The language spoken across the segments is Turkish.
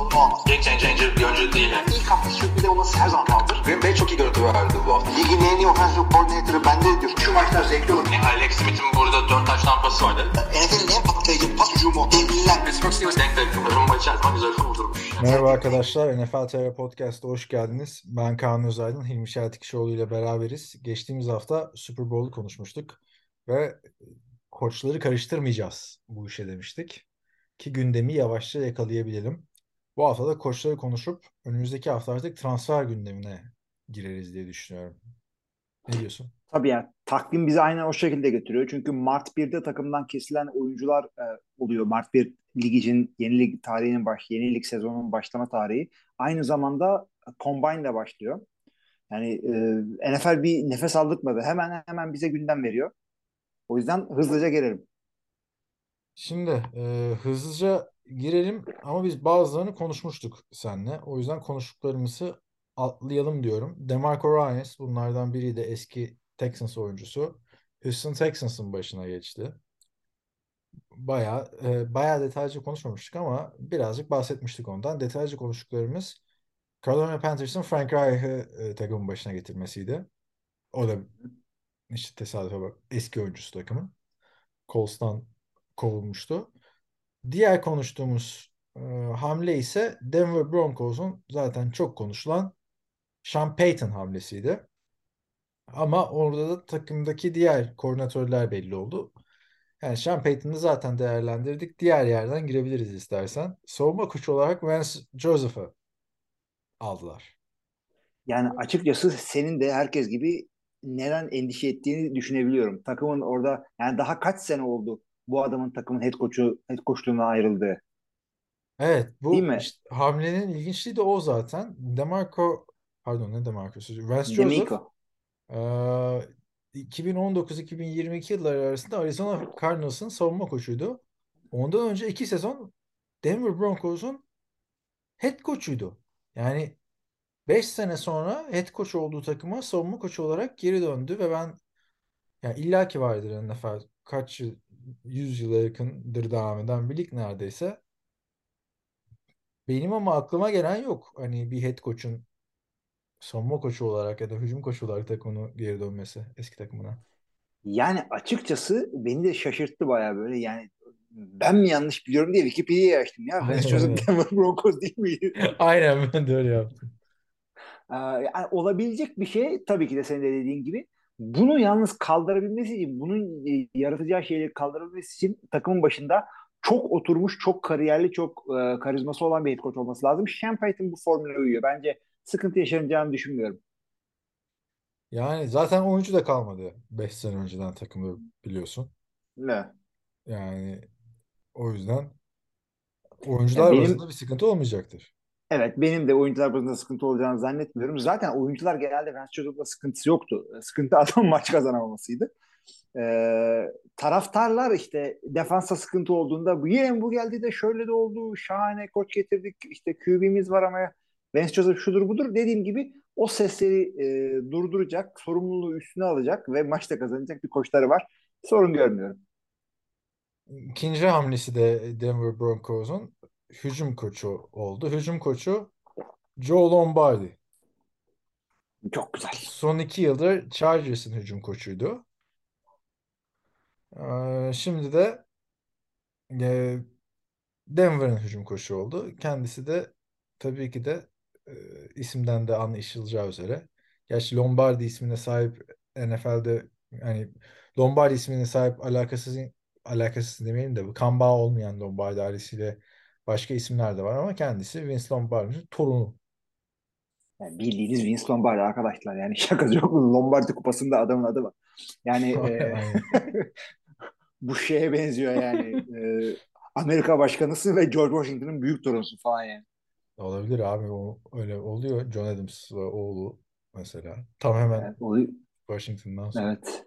sorunu olmaz. Game changer bir oyuncu değil. Yani. İlk hafta sürpriz olması her zaman kaldır. Green Bay çok iyi görüntü verdi bu hafta. Ligin en iyi offensive coordinator'ı bende diyor. Şu maçlar zevkli olur. Yani Alex Smith'in burada 4 taş tampası vardı. NFL'in en patlayıcı pas hücumu. Devliler. Pittsburgh Steelers denk takım. Rumba içerisinde güzel kurdurmuş. Merhaba arkadaşlar, NFL TR Podcast'a hoş geldiniz. Ben Kaan Özaydın, Hilmi Şeltikişoğlu ile beraberiz. Geçtiğimiz hafta Super Bowl'u konuşmuştuk ve koçları karıştırmayacağız bu işe demiştik. Ki gündemi yavaşça yakalayabilelim. Bu hafta da koçları konuşup önümüzdeki hafta artık transfer gündemine gireriz diye düşünüyorum. Ne diyorsun? Tabii yani takvim bizi aynen o şekilde götürüyor. Çünkü Mart 1'de takımdan kesilen oyuncular e, oluyor. Mart 1 lig için yeni lig tarihinin baş, yeni lig sezonunun başlama tarihi. Aynı zamanda Combine de başlıyor. Yani e, NFL bir nefes aldırtmadı. Hemen hemen bize gündem veriyor. O yüzden hızlıca gelelim. Şimdi e, hızlıca girelim ama biz bazılarını konuşmuştuk seninle. O yüzden konuştuklarımızı atlayalım diyorum. DeMarco Ryans bunlardan biri de eski Texans oyuncusu. Houston Texans'ın başına geçti. Bayağı e, bayağı detaylıca konuşmamıştık ama birazcık bahsetmiştik ondan. Detaylıca konuştuklarımız Carolina Panthers'ın Frank Reich'ı e, takımın başına getirmesiydi. O da işte tesadüfe bak eski oyuncusu takımın. Colts'tan kovulmuştu. Diğer konuştuğumuz e, hamle ise Denver Broncos'un zaten çok konuşulan Sean Payton hamlesiydi. Ama orada da takımdaki diğer koordinatörler belli oldu. Yani Sean Payton'ı zaten değerlendirdik. Diğer yerden girebiliriz istersen. Savunma koçu olarak Vance Joseph'ı aldılar. Yani açıkçası senin de herkes gibi neden endişe ettiğini düşünebiliyorum. Takımın orada yani daha kaç sene oldu bu adamın takımın head coach'u head coachluğuna ayrıldığı. Evet bu Değil mi? işte hamlenin ilginçliği de o zaten. DeMarco pardon ne DeMarco'su? Vance Joseph eee, 2019-2022 yılları arasında Arizona Cardinals'ın savunma koçuydu. Ondan önce iki sezon Denver Broncos'un head coach'uydu. Yani 5 sene sonra head coach olduğu takıma savunma koçu olarak geri döndü ve ben yani illaki vardır NFL kaç yıl 100 yıla yakındır devam eden bir lig neredeyse. Benim ama aklıma gelen yok. Hani bir head coach'un savunma koçu olarak ya da hücum koçu olarak takımına geri dönmesi eski takımına. Yani açıkçası beni de şaşırttı bayağı böyle yani ben mi yanlış biliyorum diye Wikipedia'yı açtım ya. Joseph öyle. Denver Broncos değil miydi? Aynen ben de öyle yaptım. Ee, yani olabilecek bir şey tabii ki de senin de dediğin gibi. Bunu yalnız kaldırabilmesi için, bunun e, yaratacağı şeyleri kaldırabilmesi için takımın başında çok oturmuş, çok kariyerli, çok e, karizması olan bir head coach olması lazım. Sean Payton bu formüle uyuyor. Bence sıkıntı yaşanacağını düşünmüyorum. Yani zaten oyuncu da kalmadı 5 sene önceden takımda biliyorsun. Ne? Yani o yüzden oyuncular benim- bazında bir sıkıntı olmayacaktır. Evet benim de oyuncular bazında sıkıntı olacağını zannetmiyorum. Zaten oyuncular genelde Vance Joseph'la sıkıntısı yoktu. Sıkıntı adam maç kazanamamasıydı. Ee, taraftarlar işte defansa sıkıntı olduğunda bu yine bu geldi de şöyle de oldu şahane koç getirdik işte QB'miz var ama Vance Joseph şudur budur dediğim gibi o sesleri e, durduracak sorumluluğu üstüne alacak ve maçta kazanacak bir koçları var. Sorun görmüyorum. İkinci hamlesi de Denver Broncos'un hücum koçu oldu. Hücum koçu Joe Lombardi. Çok güzel. Son iki yıldır Chargers'ın hücum koçuydu. Ee, şimdi de e, Denver'ın hücum koçu oldu. Kendisi de tabii ki de e, isimden de anlaşılacağı üzere. Gerçi Lombardi ismine sahip NFL'de hani Lombardi ismine sahip alakasız alakasız demeyelim de bu kan bağı olmayan Lombardi ailesiyle başka isimler de var ama kendisi Vince Lombardi'nin torunu. Yani bildiğiniz Vince Lombardi arkadaşlar. Yani şakası yok. Lombardi kupasında adamın adı var. Yani e, bu şeye benziyor yani. E, Amerika başkanısı ve George Washington'ın büyük torunusu falan yani. Olabilir abi o öyle oluyor. John Adams oğlu mesela. Tam hemen Evet, Washington'dan sonra. evet.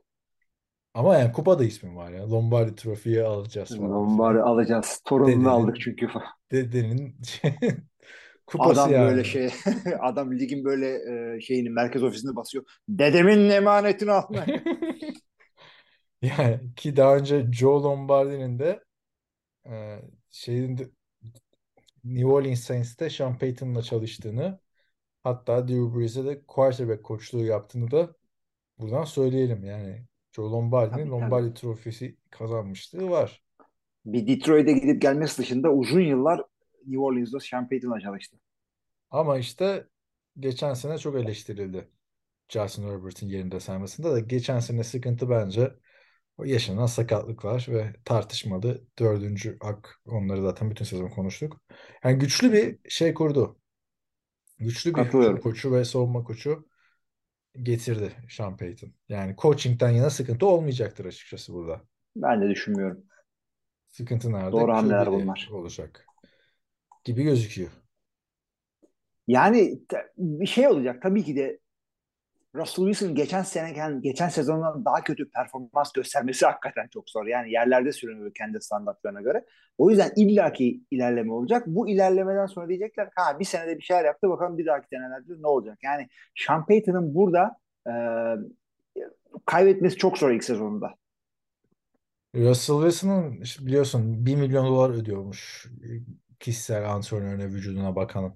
Ama yani kupada ismi var ya. Lombardi trofiyi alacağız falan. Lombardi alacağız. Torununu Dedenin- aldık çünkü falan. Dedenin Kupası Adam yani. böyle şey adam ligin böyle e, şeyini merkez ofisinde basıyor. Dedemin emanetini alma. Yani ki daha önce Joe Lombardi'nin de e, şeyin de- New Orleans Saints'te Sean Payton'la çalıştığını hatta Drew Brees'e de quarterback koçluğu yaptığını da buradan söyleyelim. Yani Joe Lombardi'nin Tabii, tabii. Lombardi trofisi kazanmışlığı var. Bir Detroit'e gidip gelmesi dışında uzun yıllar New Orleans'da Sean Payton'la çalıştı. Ama işte geçen sene çok eleştirildi. Justin Herbert'in yerinde saymasında da geçen sene sıkıntı bence o yaşanan sakatlıklar ve tartışmalı dördüncü ak onları zaten bütün sezon konuştuk. Yani güçlü bir şey kurdu. Güçlü bir koçu ve savunma koçu getirdi Sean Payton. Yani coaching'den yana sıkıntı olmayacaktır açıkçası burada. Ben de düşünmüyorum. Sıkıntı nerede? Doğru hamleler bunlar. olacak gibi gözüküyor. Yani bir şey olacak. Tabii ki de Russell Wilson geçen sene geçen sezondan daha kötü performans göstermesi hakikaten çok zor. Yani yerlerde sürünüyor kendi standartlarına göre. O yüzden illaki ilerleme olacak. Bu ilerlemeden sonra diyecekler ha bir senede bir şeyler yaptı bakalım bir dahaki senelerde ne olacak? Yani Sean Payton'ın burada e, kaybetmesi çok zor ilk sezonunda. Russell Wilson'ın biliyorsun 1 milyon dolar ödüyormuş kişisel antrenörüne vücuduna bakan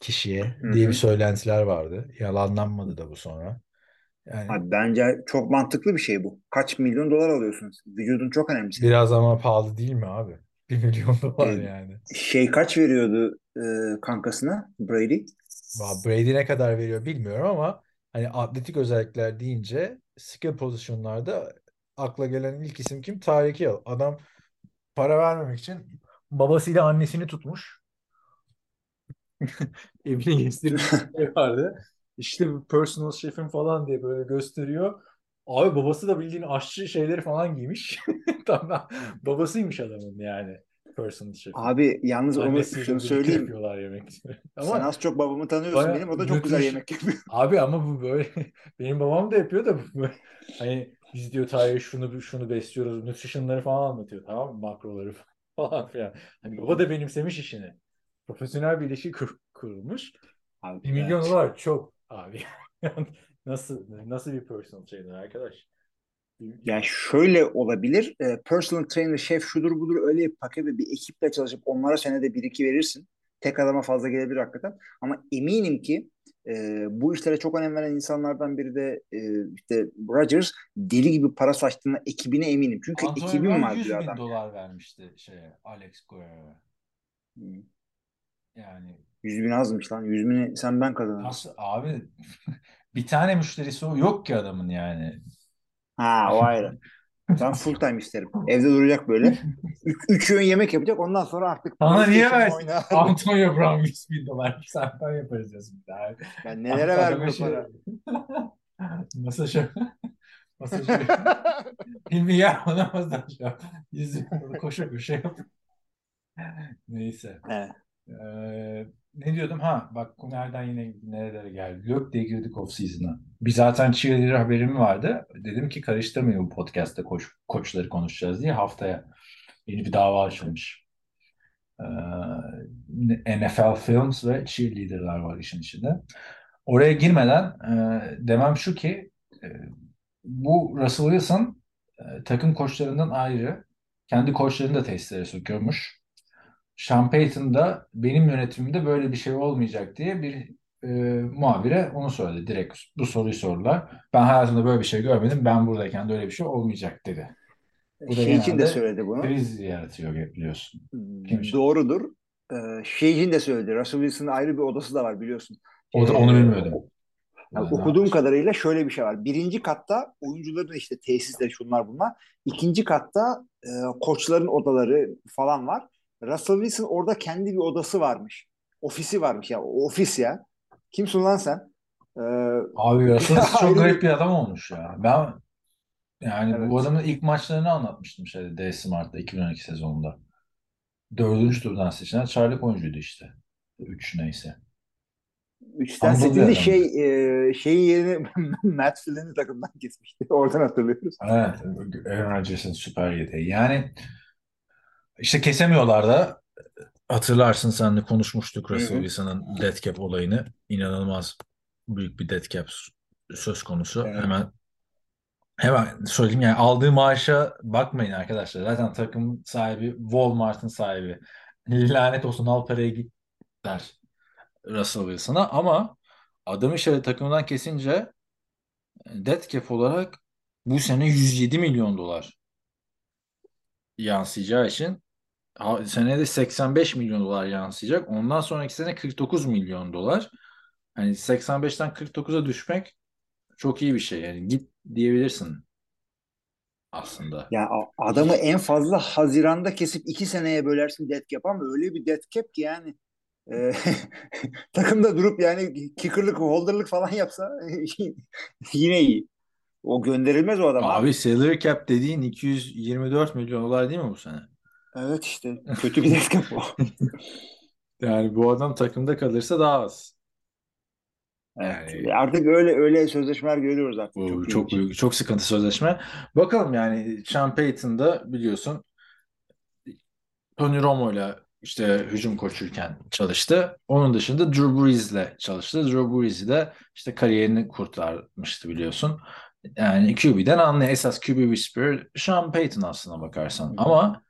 kişiye diye hı. bir söylentiler vardı. Yalanlanmadı da bu sonra. Yani Abi bence çok mantıklı bir şey bu. Kaç milyon dolar alıyorsunuz? Vücudun çok önemli. biraz ama pahalı değil mi abi? 1 milyon dolar Evet. yani. Şey kaç veriyordu e, kankasına Brady? Brady ne kadar veriyor bilmiyorum ama hani atletik özellikler deyince skill pozisyonlarda akla gelen ilk isim kim? Tyreek Hill. Adam para vermemek için babasıyla annesini tutmuş. Evine gezdirmiş bir şey vardı. İşte personal şefim falan diye böyle gösteriyor. Abi babası da bildiğin aşçı şeyleri falan giymiş. Tamam. Babasıymış adamın yani. Personal şef. Abi yalnız onu şunu söyleyeyim. yapıyorlar. Sen Ama az çok babamı tanıyorsun Baya benim. O da çok güzel yemek yapıyor. Abi ama bu böyle benim babam da yapıyor da bu böyle hani biz diyor Tahir şunu şunu besliyoruz nutritionları falan anlatıyor tamam mı makroları falan filan. Hani baba da benimsemiş işini. Profesyonel bir ilişki kur, kurulmuş. Abi, 1 milyon evet. dolar çok abi. Nasıl nasıl bir personal trainer arkadaş? Yani şöyle olabilir. E, personal trainer, şef şudur budur öyle bir paket ve bir ekiple çalışıp onlara senede bir iki verirsin. Tek adama fazla gelebilir hakikaten. Ama eminim ki e, bu işlere çok önem veren insanlardan biri de e, işte Rodgers deli gibi para saçtığına ekibine eminim. Çünkü Antonio ekibim var 100 diyor bin adam. dolar vermişti şeye Alex Guerrero'ya. Hmm. Yani 100 bin azmış lan. 100 bini sen ben kazanırım. nasıl abi bir tane müşterisi o yok ki adamın yani. Ha o ayrı. Ben full time isterim. Evde duracak böyle. Üç, üç öğün yemek yapacak. Ondan sonra artık Sana niye versin? Antonio Brown 100 bin dolar senden yaparız diyorsun. bir daha. Ben nelere Adama vermiyor şey- para. Masaj masaj Hilmi gel bana masaj yap. Yüzü koşa koşa yap. Neyse. Evet. Ee, ne diyordum? Ha bak nereden yine nerelere geldi. Lök diye girdik off season'a. Bir zaten cheerleader haberim vardı. Dedim ki karıştırmayın bu podcast'te koç, koçları konuşacağız diye haftaya yeni bir dava açılmış. Ee, NFL Films ve cheerleader'lar var işin içinde. Oraya girmeden e, demem şu ki e, bu Russell Wilson e, takım koçlarından ayrı kendi koçlarını da testlere sokuyormuş. Sean Payton da benim yönetimimde böyle bir şey olmayacak diye bir e, muhabire onu söyledi. Direkt bu soruyu sordular. Ben hayatımda böyle bir şey görmedim. Ben buradayken de öyle bir şey olmayacak dedi. Bu Şey için de söyledi bunu. kriz yaratıyor biliyorsun. Kimmiş? Doğrudur. Ee, şey için de söyledi. Russell Wilson'ın ayrı bir odası da var biliyorsun. O da Ee, onu bilmiyordum. Yani okuduğum yapmış? kadarıyla şöyle bir şey var. Birinci katta oyuncuların işte tesisleri şunlar bunlar. İkinci katta e, koçların odaları falan var. Russell Wilson orada kendi bir odası varmış. Ofisi varmış ya. Ofis ya. Kimsin lan sen? Ee, Abi Russell çok garip bir- adam olmuş ya. Ben yani Evet. bu adamın ilk maçlarını anlatmıştım şeyde D Smart'ta 2012 sezonunda. Dördüncü turdan seçilen Charlie oyuncuydu işte. Üç neyse. üçten seçildi şey e, şeyin yerini Matt Flynn'i takımdan kesmişti. Oradan hatırlıyoruz. Evet. Aaron Rodgers'ın süper yeteneği. Yani işte kesemiyorlar da Hatırlarsın senle konuşmuştuk Russell. Wilson'ın dead cap olayını. İnanılmaz büyük bir dead cap söz konusu. Evet. Hemen hemen söyleyeyim yani aldığı maaşa bakmayın arkadaşlar. Zaten takım sahibi Walmart'ın sahibi. Lanet olsun al paraya git der Russell Wilson'a ama adamı şöyle takımdan kesince dead cap olarak bu sene 107 milyon dolar yansıyacağı için senede 85 milyon dolar yansıyacak. Ondan sonraki sene 49 milyon dolar. Hani 85'ten 49'a düşmek çok iyi bir şey. Yani git diyebilirsin aslında. Ya adamı en fazla Haziran'da kesip iki seneye bölersin dead cap ama öyle bir dead cap ki yani e, takımda durup yani kicker'lık, holder'lık falan yapsa yine iyi. O gönderilmez o adam abi. Abi salary cap dediğin 224 milyon dolar değil mi bu sene? Evet işte kötü bir cap o. Yani bu adam takımda kalırsa daha az. Evet. Yani Artık öyle öyle sözleşmeler görüyoruz artık. bu Çok, çok ilginç. büyük, çok sıkıntı sözleşme. Bakalım yani Sean Payton da biliyorsun Tony Romo'yla işte hücum koçuyken çalıştı. Onun dışında Drew Brees'le çalıştı. Drew Brees de işte kariyerini kurtarmıştı biliyorsun. Yani QB'den anlıyor. Esas QB whisperer Sean Payton aslına bakarsan. Ama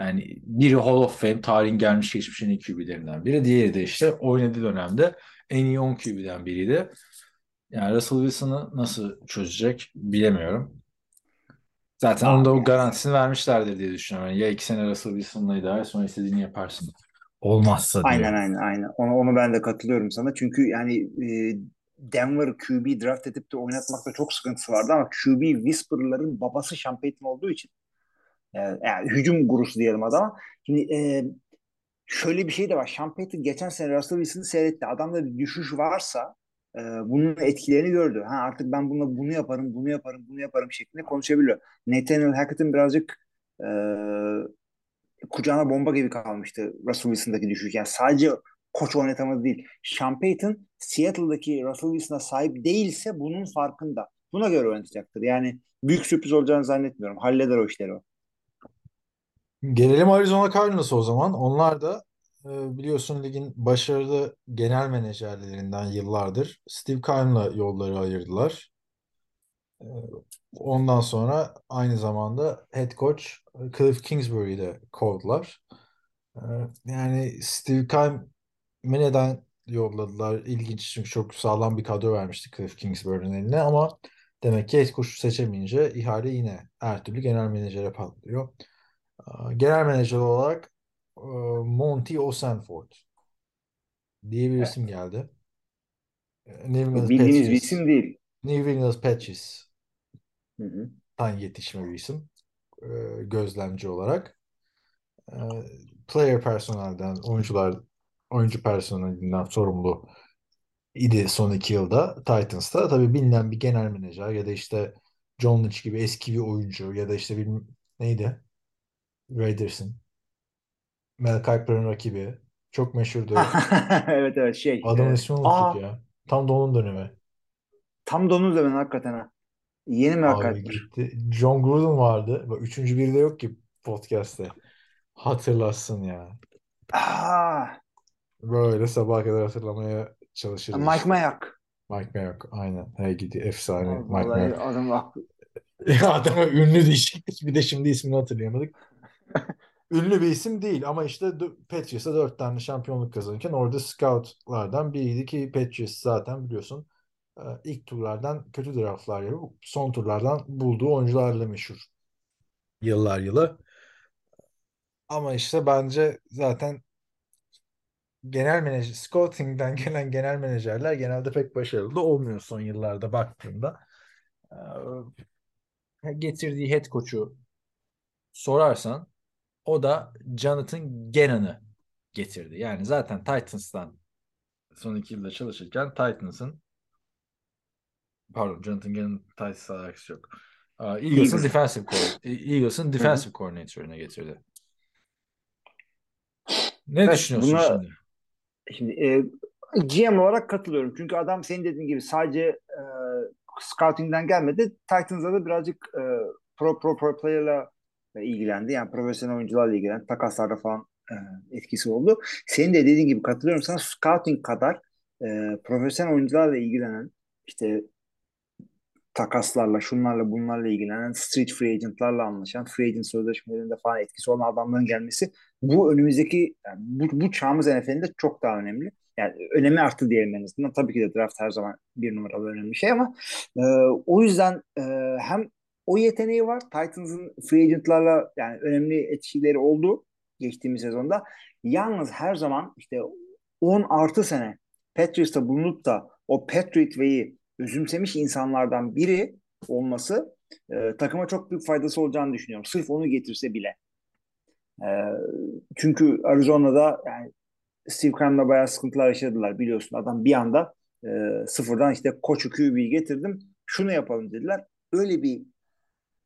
yani biri Hall of Fame tarihin gelmiş geçmiş en iyi QB'lerinden biri. Diğeri de işte oynadığı dönemde en iyi 10 QB'den biriydi. Yani Russell Wilson'ı nasıl çözecek bilemiyorum. Zaten onun da o garantisini vermişlerdir diye düşünüyorum. Yani ya iki sene Russell Wilson'la idare sonra istediğini yaparsın. Olmazsa diye. Aynen aynen aynen. Onu, onu ben de katılıyorum sana. Çünkü yani e, Denver QB draft edip de oynatmakta çok sıkıntısı vardı ama QB whisperer'ların babası Sean Payton olduğu için e, yani hücum gurusu diyelim adama. Şimdi e, şöyle bir şey de var. Payton geçen sene Russell Wilson'ı seyretti. Adamda bir düşüş varsa e, bunun etkilerini gördü. Ha artık ben bununla bunu yaparım, bunu yaparım, bunu yaparım şeklinde konuşabiliyor. Nathaniel Hackett'ın birazcık e, kucağına bomba gibi kalmıştı Russell Wilson'daki düşüş. Yani sadece koç oynatamadı değil. Sean Payton Seattle'daki Russell Wilson'a sahip değilse bunun farkında. Buna göre oynatacaktır. Yani büyük sürpriz olacağını zannetmiyorum. Halleder o işleri o. Gelelim Arizona Cardinals'a o zaman. Onlar da e, biliyorsun ligin başarılı genel menajerlerinden yıllardır Steve Keim'la yolları ayırdılar. E, Ondan sonra aynı zamanda head coach e, Cliff Kingsbury'i de kovdular. Yani Steve Keim'i neden yolladılar? İlginç çünkü çok sağlam bir kadro vermişti Cliff Kingsbury'nin eline ama demek ki head coach seçemeyince ihale yine her türlü genel menajere patlıyor. Genel menajer olarak e, Monty Osenford diye bir isim geldi. E, New England Bildiğiniz bir isim değil. New England Patriots'tan Hı hı. yetişme bir isim e, gözlemci olarak. Player personelden, oyuncular oyuncu personelinden sorumlu idi son iki yılda Titans'ta. Tabii bilinen bir genel menajer ya da işte John Lynch gibi eski bir oyuncu ya da işte bilmem neydi Raiders'ın Mel Kiper'ın rakibi. Çok meşhurdu. evet evet şey. Adamın e, ismini unuttuk ya. Tam da onun dönemi. tam da onun üzerine hakikaten ha. Yeni mi Abi gitti. John Gruden vardı. Bak, üçüncü biri de yok ki podcast'te. Hatırlasın ya. Aa, Böyle sabaha kadar hatırlamaya çalışırız Mike işte. Mayock. Mike Mayock. Aynen. Hey gidi. Efsane Mike Vallahi Mayock. adam aklı. Ya Adama ünlü değişiklik. Bir de şimdi ismini hatırlayamadık. Ünlü bir isim değil ama işte Patriots'a dört tane şampiyonluk kazanırken orada scoutlardan biriydi ki Patriots zaten biliyorsun e, ilk turlardan kötü draftlar yapıp son turlardan bulduğu oyuncularla meşhur yıllar yılı. Ama işte bence zaten genel menajer, scouting'den gelen genel menajerler genelde pek başarılı olmuyor son yıllarda baktığında. Ee, getirdiği head coach'u sorarsan o da Jonathan Gannon'ı getirdi. Yani zaten Titans'tan son iki yılda çalışırken Titans'ın pardon Jonathan Gannon'ın Titans'la alakası yok. Eagles'ın Eagles. defensive co- Eagles'ın defensive coordinator'ına getirdi. Ne Evet, düşünüyorsun buna şimdi? şimdi e, GM olarak katılıyorum. Çünkü adam senin dediğin gibi sadece e, scouting'den gelmedi. Titans'da da birazcık e, pro pro pro player'la e, ilgilendi. Yani profesyonel oyuncularla ilgilendi. Takaslarda falan e, etkisi oldu. Senin de dediğin gibi katılıyorum sana scouting kadar e, profesyonel oyuncularla ilgilenen işte takaslarla, şunlarla, bunlarla ilgilenen, street free agentlarla anlaşan, free agent sözleşmelerinde falan etkisi olan adamların gelmesi bu önümüzdeki yani bu, bu çağımız NFL'inde çok daha önemli. Yani önemi arttı diyelim en azından. Tabii ki de draft her zaman bir numaralı önemli şey ama e, o yüzden e, hem o yeteneği var. Titans'ın free agentlarla yani önemli etkileri oldu geçtiğimiz sezonda. Yalnız her zaman işte 10 artı sene Patriots'ta bulunup da o Patriot Way'i özümsemiş insanlardan biri olması e, takıma çok büyük faydası olacağını düşünüyorum. Sırf onu getirse bile. E, çünkü Arizona'da yani Steve Keim'le bayağı sıkıntılar yaşadılar biliyorsun. Adam bir anda e, sıfırdan işte koçu QB'yi getirdim. Şunu yapalım dediler. Öyle bir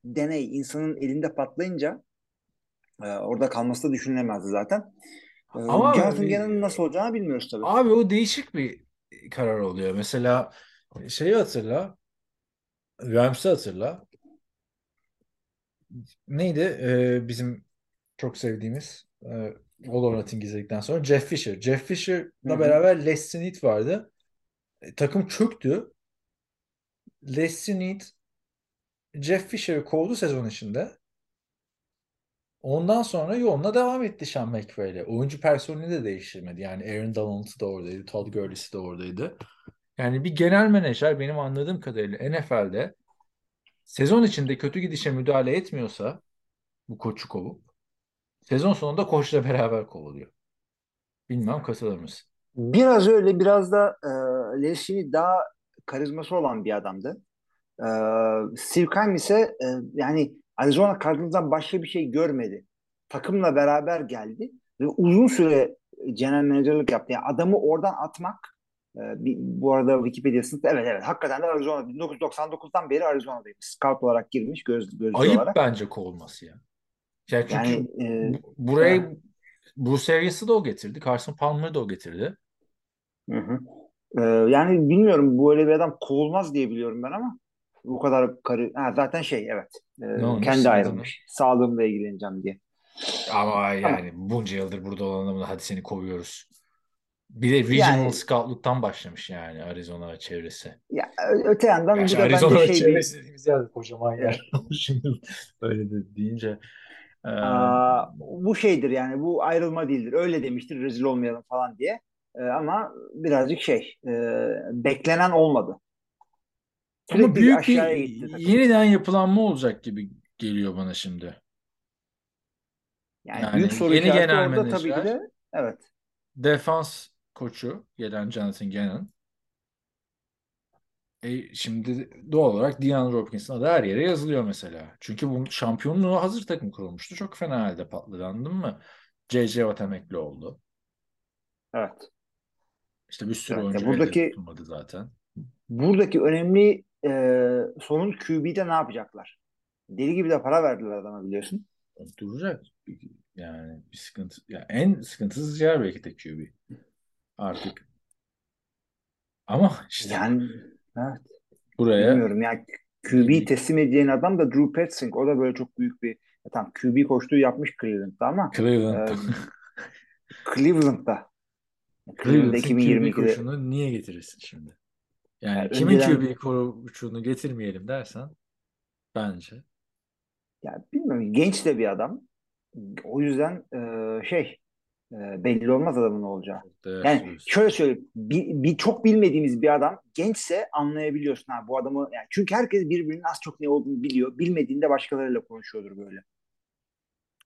deney insanın elinde patlayınca e, orada kalması da düşünülemezdi zaten. E, Ama Gannon'ın nasıl olacağını bilmiyoruz tabii. Abi o değişik bir karar oluyor. Mesela şeyi hatırla. Rams'i hatırla. Neydi? Ee, bizim çok sevdiğimiz e, All or Nothing izledikten sonra Jeff Fisher. Jeff Fisher'la beraber Les Snead vardı. E, takım çöktü. Les Snead Jeff Fisher'ı kovdu sezon içinde. Ondan sonra yoluna devam etti Sean McVay'le. Oyuncu personeli de değiştirmedi. Yani Aaron Donald da oradaydı. Todd Gurley'si de oradaydı. Yani bir genel menajer benim anladığım kadarıyla NFL'de sezon içinde kötü gidişe müdahale etmiyorsa bu koçu kovup sezon sonunda koçla beraber kovuluyor. Bilmem katılır mısın? Biraz öyle biraz da e, Leslie daha karizması olan bir adamdı. E, Steve Keim ise e, yani Arizona Cardinals'dan başka bir şey görmedi. Takımla beraber geldi ve uzun süre genel menajerlik yaptı. Yani adamı oradan atmak e, bir, bu arada Wikipedia'sında evet evet hakikaten de Arizona 1999'dan beri Arizona'dayım. Scout olarak girmiş göz, gözcü Ayıp olarak. bence kovulması ya. Yani çünkü Yani e, bu- buraya Bruce Arians'ı da o getirdi. Carson Palmer'ı da o getirdi. Hı hı. Ee, yani bilmiyorum böyle bir adam kovulmaz diye biliyorum ben ama bu kadar karı ha, zaten şey evet Ne olmuş? kendi ayrılmış sağlığımla ilgileneceğim diye. Ama yani bunca yıldır burada olan adamı da hadi seni kovuyoruz. Bir de regional Yani- scout'luktan başlamış yani Arizona çevresi. Ya, öte yandan Gerçi bu da Arizona bence şey bir, çevresi dediğimiz yer kocaman yer. Şimdi öyle de deyince. Ee, Aa, bu şeydir yani bu ayrılma değildir öyle demiştir rezil olmayalım falan diye Ee, ama birazcık şey e, beklenen olmadı. Ama büyük bir aşağıya gitti takım. yeniden yapılanma olacak gibi geliyor bana şimdi. Yani, yani büyük soru yeni işareti genel orada tabii ki menajer. de evet. Defans koçu gelen Jonathan Gannon. E, şimdi doğal olarak Deandre Hopkins'in adı her yere yazılıyor mesela. Çünkü bu şampiyonluğu hazır takım kurulmuştu. Çok fena halde patladı anladın mı? J.J. Watt emekli oldu. Evet. İşte bir sürü Evet, oyuncu buradaki- tutulmadı zaten. buradaki önemli e, sorun QB'de ne yapacaklar? Deli gibi de para verdiler adama biliyorsun. Duracak. Yani bir sıkıntı. Yani en sıkıntısız yer belki de QB. Artık. Ama işte Yani evet, buraya bilmiyorum yani QB'yi teslim edeceğin adam da Drew Petzing. O da böyle çok büyük bir ya tamam QB koçluğu yapmış Cleveland'da ama Cleveland'da. e, Cleveland'da Cleveland'da Cleveland'ın QB 2022'de koçunu niye getirirsin şimdi? Yani Yani kimin önceden- QB koçunu getirmeyelim dersen bence. ya bilmiyorum genç de bir adam. O yüzden e, şey e, belli olmaz adamın ne olacağı. Çok değerli Yani şöyle söyleyeyim. Bir, bir çok bilmediğimiz bir adam gençse anlayabiliyorsun ha bu adamı yani çünkü herkes birbirinin az çok ne olduğunu biliyor. Bilmediğinde başkalarıyla konuşuyordur böyle.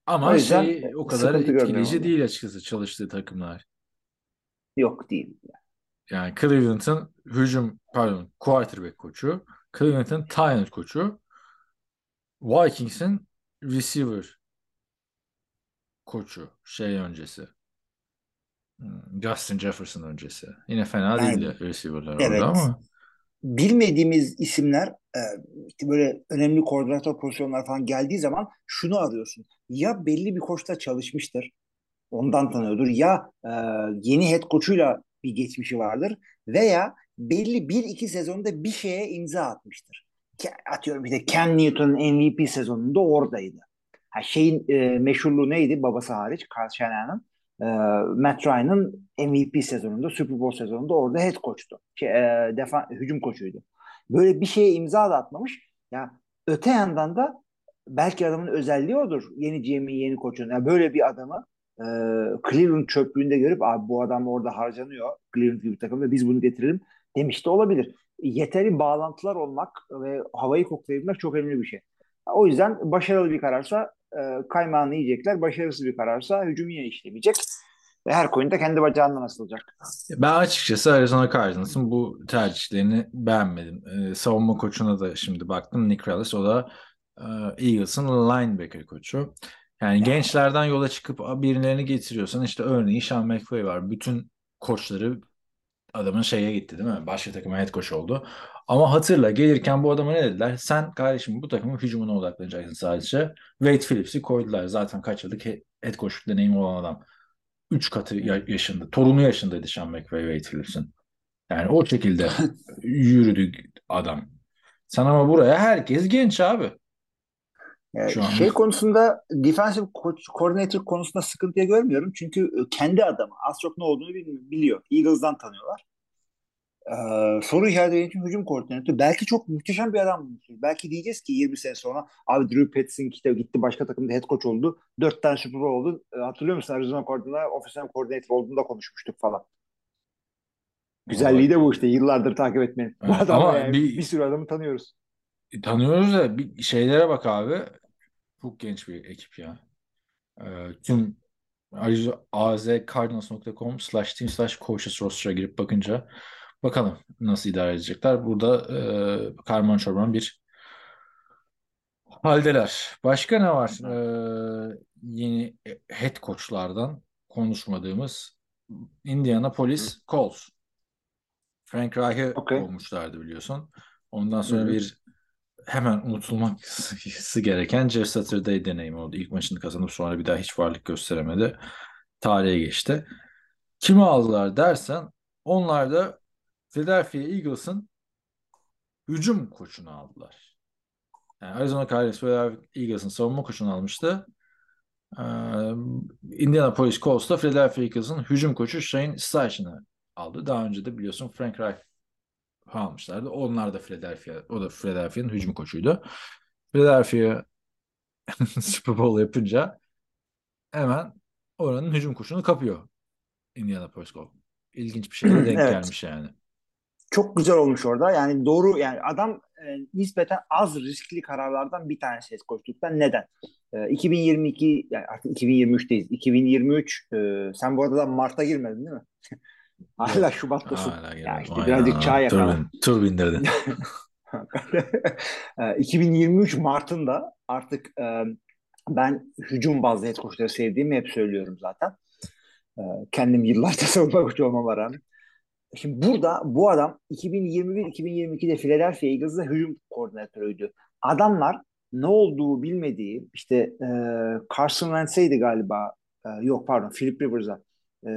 Ama o yüzden şey o kadar sıkıntı görmüyorum etkileyici değil açıkçası çalıştığı takımlar. Yok değil. Yani Cleveland'ın hücum pardon quarterback koçu, Cleveland'ın tight end koçu, Vikings'in receiver koçu şey öncesi. Hmm, Justin Jefferson öncesi. Yine fena Yani- değildi receiver'lar Evet. orada ama Bilmediğimiz isimler e, işte böyle önemli koordinatör pozisyonlar falan geldiği zaman şunu arıyorsun. Ya belli bir koçta çalışmıştır. Ondan tanıyordur. Ya e, yeni head koçuyla bir geçmişi vardır. Veya belli bir iki sezonda bir şeye imza atmıştır. Atıyorum de Cam Newton'un MVP sezonunda oradaydı. Ha, şeyin e, meşhurluğu neydi babası hariç Carl Shanahan'ın? E, Matt Ryan'ın MVP sezonunda, Super Bowl sezonunda orada head coach'tu. Şey, e, defa, hücum koçuydu. Böyle bir şeye imza da atmamış. Ya öte yandan da belki adamın özelliği odur. Yeni GM'in yeni koçun. Yani böyle bir adamı e, Cleveland çöplüğünde görüp abi bu adam orada harcanıyor. Cleveland gibi bir takımda biz bunu getirelim demiş de olabilir. Yeteri bağlantılar olmak ve havayı koklayabilmek çok önemli bir şey. O yüzden başarılı bir kararsa e, kaymağını yiyecekler. Başarısız bir kararsa hücum yine işlemeyecek. Ve her koyun da kendi bacağından asılacak. Ben açıkçası Arizona Cardinals'ın bu tercihlerini beğenmedim. Ee, savunma koçuna da şimdi baktım. Nick Rallis o da e, Eagles'ın linebacker koçu. Yani gençlerden yola çıkıp birilerini getiriyorsan işte örneğin Sean McVay var. Bütün koçları adamın şeye gitti değil mi? Başka takıma head coach oldu. Ama hatırla gelirken bu adama ne dediler? Sen kardeşim bu takımın hücumuna odaklanacaksın sadece. Wade Phillips'i koydular. Zaten kaç yıllık head coachluk deneyimi olan adam. Üç katı yaşında. Torunu yaşındaydı Sean McVay Wade Phillips'in. Yani o şekilde yürüdü adam. Sen ama buraya herkes genç abi. Yani şey konusunda defensive coordinator konusunda sıkıntıya görmüyorum. Çünkü kendi adamı az çok ne olduğunu biliyor. Eagles'dan tanıyorlar. Ee, soru işareti için hücum koordinatörü. Belki çok muhteşem bir adam. Belki diyeceğiz ki 20 sene sonra abi Drew Petzing işte gitti başka takımda head coach oldu. 4 tane Super Bowl oldu. Ee, hatırlıyor musun Arizona Cardinals'a offensive coordinator olduğunda konuşmuştuk falan. Güzelliği de bu işte yıllardır takip etmenin. Evet, ama yani, bir, bir sürü adamı tanıyoruz. Tanıyoruz da bir şeylere bak abi. Çok genç bir ekip ya. Ee, tüm azcardinals.com slash team slash coaches roster'a girip bakınca bakalım nasıl idare edecekler. Burada e, karman çorban bir haldeler. Başka ne var? Ee, yeni head coachlardan konuşmadığımız Indianapolis Colts. Frank Reich'ı okay. olmuşlardı biliyorsun. Ondan sonra Hı-hı. bir hemen unutulması gereken Jeff Saturday deneyimi oldu. İlk maçını kazanıp sonra bir daha hiç varlık gösteremedi. Tarihe geçti. Kimi aldılar dersen onlar da Philadelphia Eagles'ın hücum koçunu aldılar. Yani Arizona Cardinals Philadelphia Eagles'ın savunma koçunu almıştı. Ee, Indianapolis Colts da Philadelphia Eagles'ın hücum koçu Shane Steichen'ı aldı. Daha önce de biliyorsun Frank Reich almışlardı. Onlar da Philadelphia, o da Philadelphia'nın hücum koçuydu. Philadelphia Super Bowl yapınca hemen oranın hücum koçunu kapıyor Indianapolis Colts. İlginç bir şeye denk evet. gelmiş yani. Çok güzel olmuş orada. Yani doğru yani adam e, nispeten az riskli kararlardan bir tanesi head coachluktan. Neden? E, 2022 yani artık 2023'teyiz. 2023 e, sen bu arada Mart'a girmedin değil mi? Hala Şubat'tasın. Hala ya işte Aynen. birazcık çağ yakala. Tur, tur bindirdin. 2023 Mart'ında artık e, ben hücum bazlı head coachları sevdiğimi hep söylüyorum zaten. E, kendim yıllarca savunma koçu olmama rağmen. Şimdi burada bu adam 2021-2022'de Philadelphia Eagles'da hücum koordinatörüydü. Adamlar ne olduğu bilmediği işte e, Carson Wentz'eydi galiba e, yok pardon Philip Rivers'a e,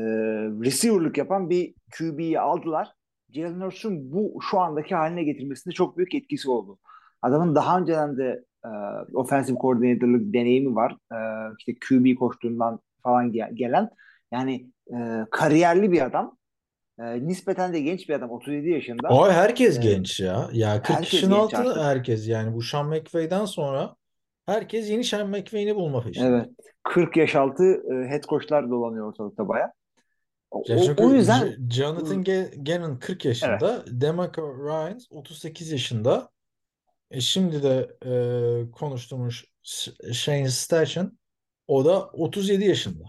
receiver'lık yapan bir QB'yi aldılar. Jalen Hurts'un bu şu andaki haline getirmesinde çok büyük etkisi oldu. Adamın daha önceden de e, offensive coordinator'lık deneyimi var. E, işte QB koştuğundan falan gel- gelen. Yani e, kariyerli bir adam. E, nispeten de genç bir adam. 37 yaşında. O herkes e, genç ya. Ya 40 yaşın altı herkes yani. Bu Sean McVay'den sonra herkes yeni Sean McVay'ini bulma peşinde. Evet. 40 yaş altı e, head coachlar dolanıyor ortalıkta baya. O, o yüzden Jonathan Gannon 40 yaşında, evet. Demarco Ryans 38 yaşında. E şimdi de e, konuştuğumuz Shane Steichen o da 37 yaşında.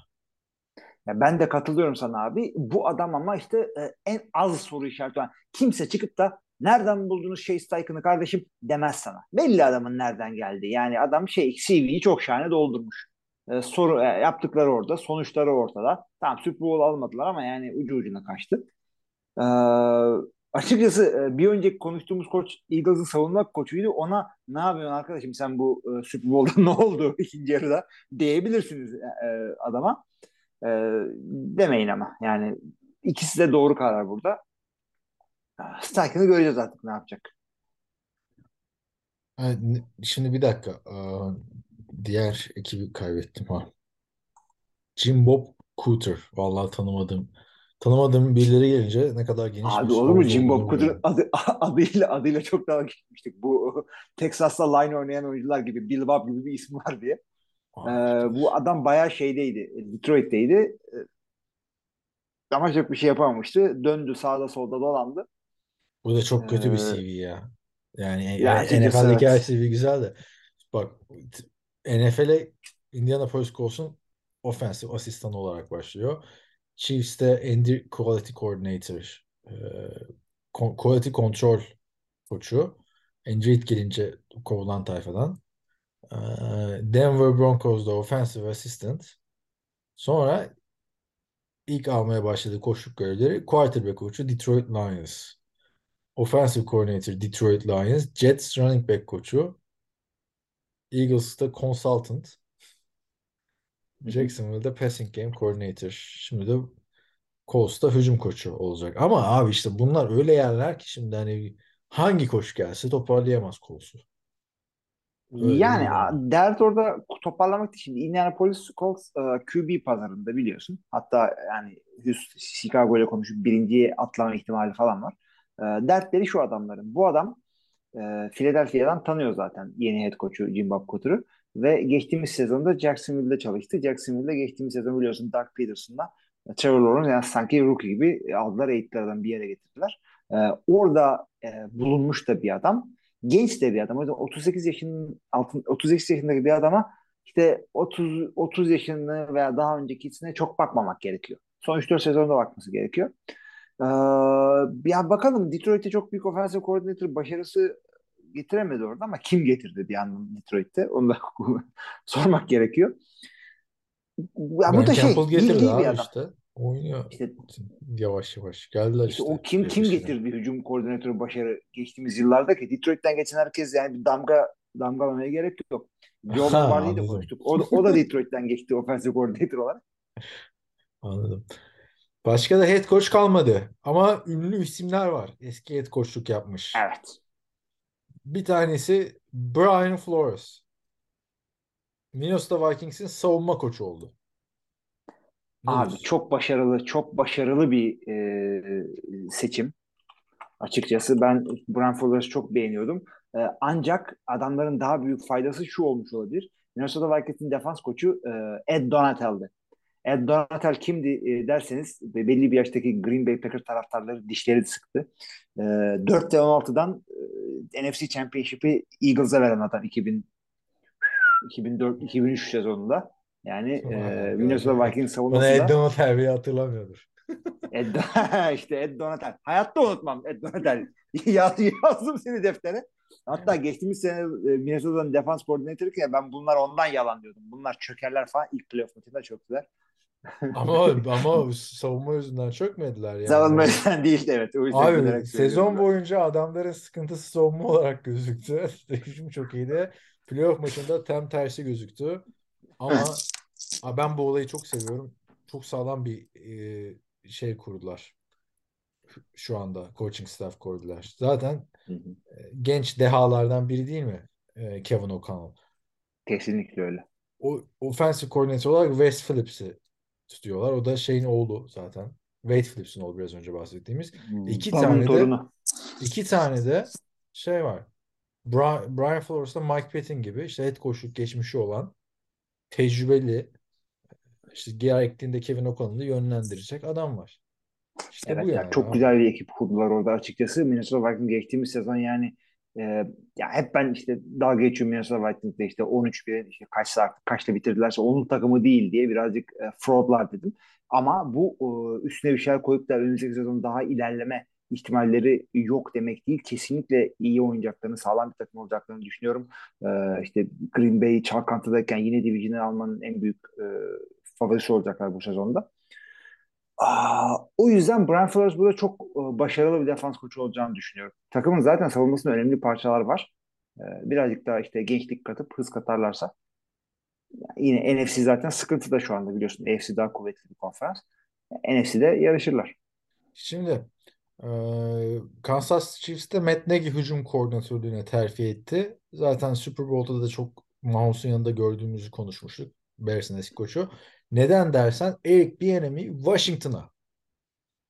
Ya ben de katılıyorum sana abi. Bu adam ama işte e, en az soru işareti olan. Kimse çıkıp da nereden buldunuz şey Steichen'ı kardeşim demez sana. Belli adamın nereden geldi. Yani adam şey CV'yi çok şahane doldurmuş. E, soru e, yaptıkları orada, sonuçları ortada. Tamam Super Bowl almadılar ama yani ucu ucuna kaçtı. E, açıkçası e, bir önceki konuştuğumuz koç Eagles'ın savunma koçuydu. Ona ne yapıyorsun arkadaşım sen bu e, Super Bowl'da ne oldu ikinci yarıda diyebilirsiniz e, e, adama. E, demeyin ama yani ikisi de doğru karar burada. Steichen'ı göreceğiz artık ne yapacak. şimdi bir dakika. Diğer ekibi kaybettim ha. Jim Bob Cooter. Vallahi tanımadığım tanımadığım birileri gelince ne kadar geniş Abi bir olur mu Jim Bob biliyorum. adı, adıyla adıyla çok dalga geçmiştik. Bu Texas'ta line oynayan oyuncular gibi Bill Bob gibi bir isim var diye. Ee, bu adam bayağı şeydeydi. Detroit'teydi. Ee, Ama çok bir şey yapamamıştı. Döndü sağda solda dolandı. Bu da çok kötü bir Ee, CV ya. Yani e, ya e, açıkçası NFL'deki her evet. CV güzel de. Bak NFL'e Indianapolis Colts'un offensive asistanı olarak başlıyor. Chiefs'te Andy Quality Coordinator, e, Quality Control koçu. Andy gelince kovulan tayfadan. E, Denver Broncos'da offensive assistant. Sonra ilk almaya başladığı koçluk görevleri quarterback koçu Detroit Lions. Offensive Coordinator Detroit Lions. Jets running back koçu. Eagles'ta consultant. Jacksonville'da passing game coordinator. Şimdi de Colts'ta hücum koçu olacak. Ama abi işte bunlar öyle yerler ki şimdi hani hangi koç gelse toparlayamaz Colts'u. Bir Yani dert orada toparlamak için Indianapolis Colts e, QB pazarında biliyorsun. Hatta yani Houston, Chicago ile konuşup birinciye atlama ihtimali falan var. E, dertleri şu adamların. Bu adam e, Philadelphia'dan tanıyor zaten yeni head coach'u Jim Bob Cooter'ı ve geçtiğimiz sezonda Jacksonville'de çalıştı. Jacksonville'de geçtiğimiz sezon biliyorsun Doug Peterson'la e, Trevor Lawrence yani sanki rookie gibi aldılar eğittilerden bir yere getirdiler. E, orada e, bulunmuş da bir adam. Genç de bir adam. O yüzden 38 yaşının altın 38 yaşındaki bir adama işte 30 30 yaşını veya daha öncekisine çok bakmamak gerekiyor. Son 3-4 sezonda bakması gerekiyor. Ee, ya bakalım Detroit'te çok büyük offensive coordinator başarısı getiremedi orada ama kim getirdi bir yandan Detroit'te? Onu da sormak gerekiyor. Ya bu Ben da şey, Campbell iyi, getirdi iyi bir adam. işte. Oynuyor İşte yavaş yavaş. Geldiler işte işte o kim kim getirdi hücum koordinatörü başarı geçtiğimiz yıllarda ki Detroit'ten geçen herkes yani bir damga damgalamaya gerek yok. Joe Lombardi'yi de konuştuk. O da, o da Detroit'ten geçti offensive coordinator olarak. Anladım. Başka da head coach kalmadı. Ama ünlü isimler var. Eski head coachluk yapmış. Evet. Bir tanesi Brian Flores. Minnesota Vikings'in savunma koçu oldu. Ne Abi diyorsun? çok başarılı, çok başarılı bir e, seçim. Açıkçası ben Brian Flores'ı çok beğeniyordum. E, ancak adamların daha büyük faydası şu olmuş olabilir. Minnesota Vikings'in defans koçu e, Ed Donatell'di. Ed Donatel kimdi e, derseniz belli bir yaştaki Green Bay Packers taraftarları dişleri sıktı. E, 4 ve 16'dan e, NFC Championship'i Eagles'a veren adam 2000 2004-2003 sezonunda. Yani e, Minnesota Vikings savunmasında Ed Donatel hatırlamıyordur. Ed, işte Ed Donatel. Hayatta unutmam Ed Donatel. Yaz, yazdım seni deftere. Hatta geçtiğimiz sene Minnesota'nın defans koordinatörüyken ben bunlar ondan yalan diyordum. Bunlar çökerler falan. İlk playoff maçında çöktüler. Ama ama savunma yüzünden çökmediler yani. Savunma yüzünden değil evet. O yüzden Abi sezon boyunca adamların sıkıntısı savunma olarak gözüktü. Hücum çok iyiydi. Playoff maçında tam tersi gözüktü. Ama ben bu olayı çok seviyorum. Çok sağlam bir e, şey kurdular. Şu anda coaching staff kurdular. Zaten Hı hı. e, genç dehalardan biri değil mi? E, Kevin O'Connell. Kesinlikle öyle. O offensive coordinator olarak Wes Phillips'i tutuyorlar. O da şeyin oğlu zaten. Wade Phillips'in oğlu biraz önce bahsettiğimiz. İki Babın tane de torunu. iki tane de şey var. Brian, Brian Flores'ta Mike Patton gibi işte head coachluk geçmişi olan tecrübeli işte gerektiğinde Kevin O'Connell'ı yönlendirecek adam var. İşte Evet bu ya yani. çok güzel bir ekip kurdular orada açıkçası. Minnesota Vikings geçtiğimiz sezon yani e, ya hep ben işte dalga geçiyorum Minnesota Vikings'de işte 13-1 işte kaçta artık kaçta bitirdilerse onun takımı değil diye birazcık e, fraudlar dedim. Ama bu e, üstüne bir şeyler koyup da önümüzdeki sezon daha ilerleme ihtimalleri yok demek değil. Kesinlikle iyi oynayacaklarını, sağlam bir takım olacaklarını düşünüyorum. E, işte Green Bay çalkantıdayken yine division'ı almanın en büyük e, favorisi olacaklar bu sezonda. O yüzden Brian Flores burada çok e, başarılı bir defans koçu olacağını düşünüyorum. Takımın zaten savunmasında önemli parçalar var. E, birazcık daha işte gençlik katıp hız katarlarsa yine NFC zaten sıkıntı da şu anda biliyorsun. AFC daha kuvvetli bir konferans. NFC'de yarışırlar. Şimdi e, Kansas Chiefs'te Matt Nagy hücum koordinatörlüğüne terfi etti. Zaten Super Bowl'da da çok Mahomes'un yanında gördüğümüzü konuşmuştuk. Bears'ın eski koçu. Neden dersen Eric Bieniemy Washington'a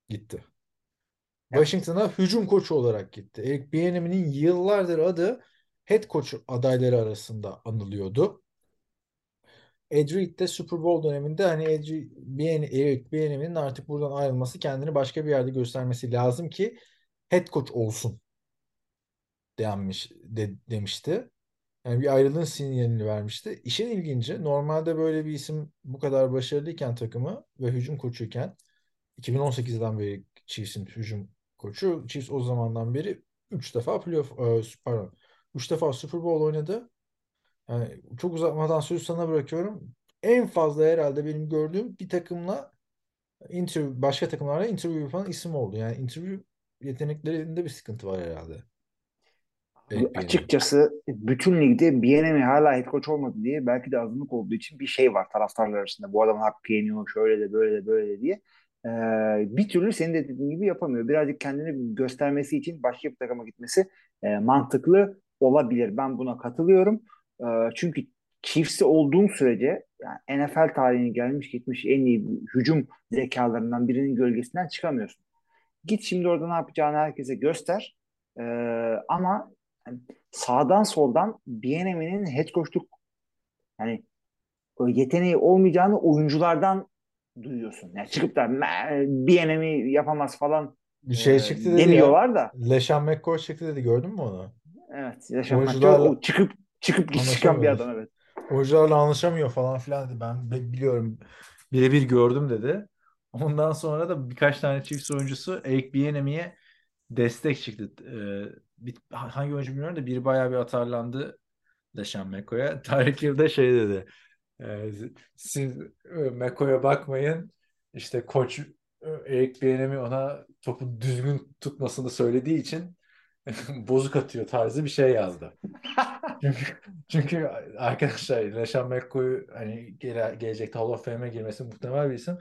gitti. Washington'a hücum koçu olarak gitti. Eric Bieniemy'nin yıllardır adı head coach adayları arasında anılıyordu. Ed Reed de Super Bowl döneminde hani Ed Reed- Bien, Eric Bieniemy'nin artık buradan ayrılması, kendini başka bir yerde göstermesi lazım ki head coach olsun denmiş de, demişti. Yani bir ayrılığın sinyalini vermişti. İşin ilginci normalde böyle bir isim bu kadar başarılıyken takımı ve hücum koçuyken 2018'den beri Chiefs'in hücum koçu. Chiefs o zamandan beri 3 defa playoff e, pardon 3 defa Super Bowl oynadı. Yani çok uzatmadan sözü sana bırakıyorum. En fazla herhalde benim gördüğüm bir takımla interview, başka takımlarla interview yapan isim oldu. Yani interview yeteneklerinde bir sıkıntı var herhalde. Bieniemy. Açıkçası bütün ligde Bieniemy hala head coach olmadı diye belki de azınlık olduğu için bir şey var taraftarlar arasında. Bu adamın hakkı yeniyor şöyle de böyle de böyle de diye. Ee, bir türlü senin de dediğin gibi yapamıyor. Birazcık kendini göstermesi için başka bir takıma gitmesi e, mantıklı olabilir. Ben buna katılıyorum. E, çünkü Chiefs'te olduğun sürece yani NFL tarihine gelmiş gitmiş en iyi hücum zekalarından birinin gölgesinden çıkamıyorsun. Git şimdi orada ne yapacağını herkese göster. E, ama yani sağdan soldan Bieniemy'nin head coachluk yani yeteneği olmayacağını oyunculardan duyuyorsun. Yani çıkıp da "Me- Bieniemy yapamaz falan Bir şey e, çıktı dedi ya. demiyorlar da. LeSean McCoy çıktı dedi. Gördün mü onu? Evet. Yaşam Oyuncularla o çıkıp çıkıp çıkan bir adam evet. Oyuncularla anlaşamıyor falan filan dedi. Ben bi- biliyorum. Birebir gördüm dedi. Ondan sonra da birkaç tane Chiefs oyuncusu Eric Bieniemy'ye destek çıktı. Ee, bir, hangi oyuncu bilmiyorum da biri bayağı bir atarlandı McCoy'a. Tyreek Hill de şey dedi. e, siz e, McCoy'a bakmayın. İşte koç e, Eric Bieniemy ona topu düzgün tutmasını söylediği için bozuk atıyor tarzı bir şey yazdı. Çünkü, çünkü arkadaşlar LeSean McCoy hani gele, gelecekte Hall of Fame'e girmesi muhtemel bir isim.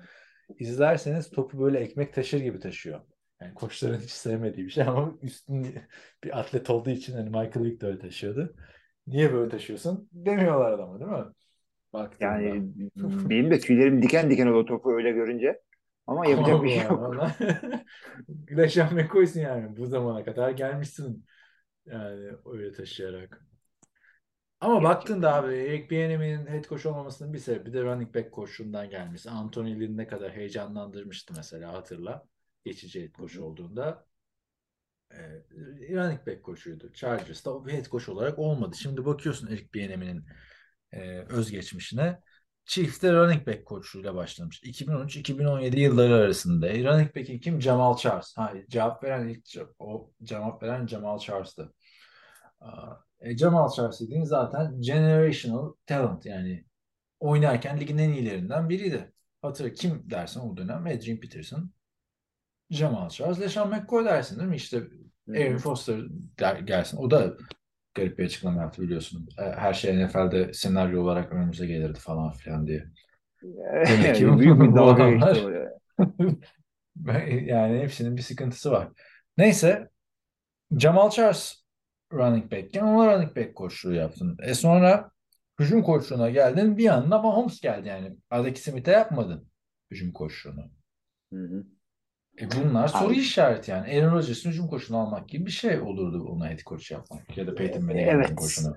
İzlerseniz topu böyle ekmek taşır gibi taşıyor. Yani koçların hiç sevmediği bir şey ama üstün bir atlet olduğu için hani Michael Vick de öyle taşıyordu. Niye böyle taşıyorsun? Demiyorlar adama değil mi? Baktığında. Yani benim de tüylerim diken diken oldu topu öyle görünce. Ama yapacak bir şey yok. LeSean McCoy'sun yani bu zamana kadar gelmişsin yani öyle taşıyarak. Ama baktığında abi Eric Bieniemy'nin head coach olmamasının bir sebebi de running back koçluğundan gelmesi. Anthony Lynn ne kadar heyecanlandırmıştı mesela hatırla. Geçici head coach olduğunda. Ee, running back koçuydu. Chargers'ta head coach olarak olmadı. Şimdi bakıyorsun Eric Bieniemy'nin e, özgeçmişine. Chiefs'te running back koçluğuyla başlamış. 2013-2017 yılları arasında. E, running back'in kim? Jamal Charles. Ha, cevap veren ilk o cevap veren Jamal Charles'tı. E, Jamal Charles dediğin zaten generational talent yani oynarken ligin en iyilerinden biriydi. Hatırla kim dersen o dönem Adrian Peterson, Jamal Charles, LeSean McCoy dersin değil mi? İşte Aaron Foster der, gelsin. O da garip bir açıklama yaptı biliyorsun. E, Her şey NFL'de senaryo olarak önümüze gelirdi falan filan diye. Demek ki Büyük bir dalga adamlar-. Yani hepsinin bir sıkıntısı var. Neyse Jamal Charles running back'ken ona running back koçluğu yaptın. E sonra hücum koçluğuna geldin. Bir anda Mahomes geldi yani. Aradaki Smith'e yapmadın hücum koçluğunu. Hı hı. E bunlar soru Abi. işareti yani. Aaron Rodgers'ın hücum koçunu almak gibi bir şey olurdu ona head coach yapmak. Ya da Peyton Manning'in Evet. hücum koçunu.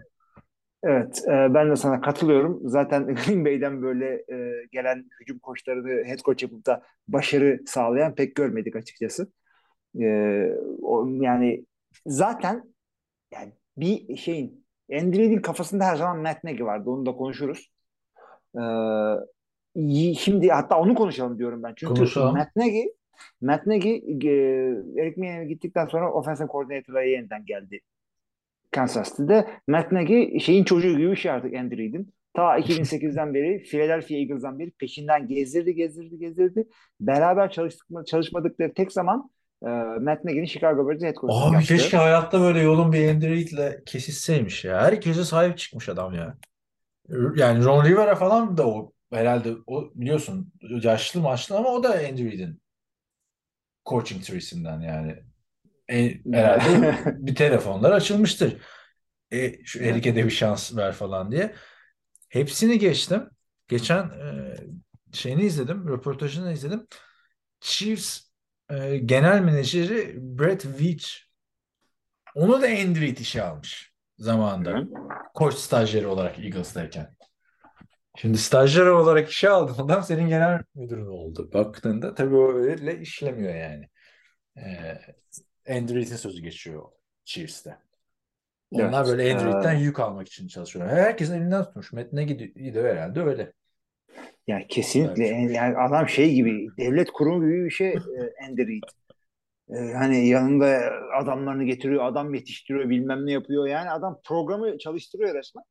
Evet, e, ben de sana katılıyorum. Zaten Green Bay'den böyle e, gelen hücum koçlarını head coach yapıp da başarı sağlayan pek görmedik açıkçası. E, o, yani zaten yani bir şeyin Andy Reid'in kafasında her zaman Matt Nagy vardı. Onu da konuşuruz. E, şimdi hatta onu konuşalım diyorum ben. Çünkü Konuşalım. Matt Nagy Matt Nagy e, Eric Bieniemy gittikten sonra offensive coordinator'a yeniden geldi Kansas City'de. Matt Nagy şeyin çocuğu gibi bir şey artık Andy Reid'in. Ta 2008'den beri Philadelphia Eagles'dan beri peşinden gezdirdi, gezdirdi, gezdirdi. Beraber çalıştık, çalışmadıkları tek zaman e, Matt Nagy'nin Chicago Bears'e head coach'luk Abi yaptı. keşke hayatta böyle yolun bir Andy Reid'le kesişseymiş ya. Herkese sahip çıkmış adam ya. Yani Ron Rivera falan da o herhalde o biliyorsun yaşlı maçlı ama o da Andy Reid'in coaching tree'sinden yani. E, herhalde bir telefonlar açılmıştır. E, şu Erik'e de bir şans ver falan diye. Hepsini geçtim. Geçen e, şeyini izledim, röportajını izledim. Chiefs e, genel menajeri Brett Veach onu da Andy Reid işe almış zamanında. Koç stajyeri olarak Eagles'tayken. Şimdi stajyer olarak işe aldın adam senin genel müdürün oldu. Baktığında tabii o öyle işlemiyor yani. Ee, Andy Reid'in sözü geçiyor Chiefs'te. Onlar Evet. böyle Andy Ee, Reid'den yük almak için çalışıyorlar. Herkesin elinden tutmuş. Nagy de herhalde öyle. Yani kesinlikle yani adam şey gibi devlet kurumu gibi bir şey e, Reid. E, hani yanında adamlarını getiriyor, adam yetiştiriyor, bilmem ne yapıyor. Yani adam programı çalıştırıyor resmen.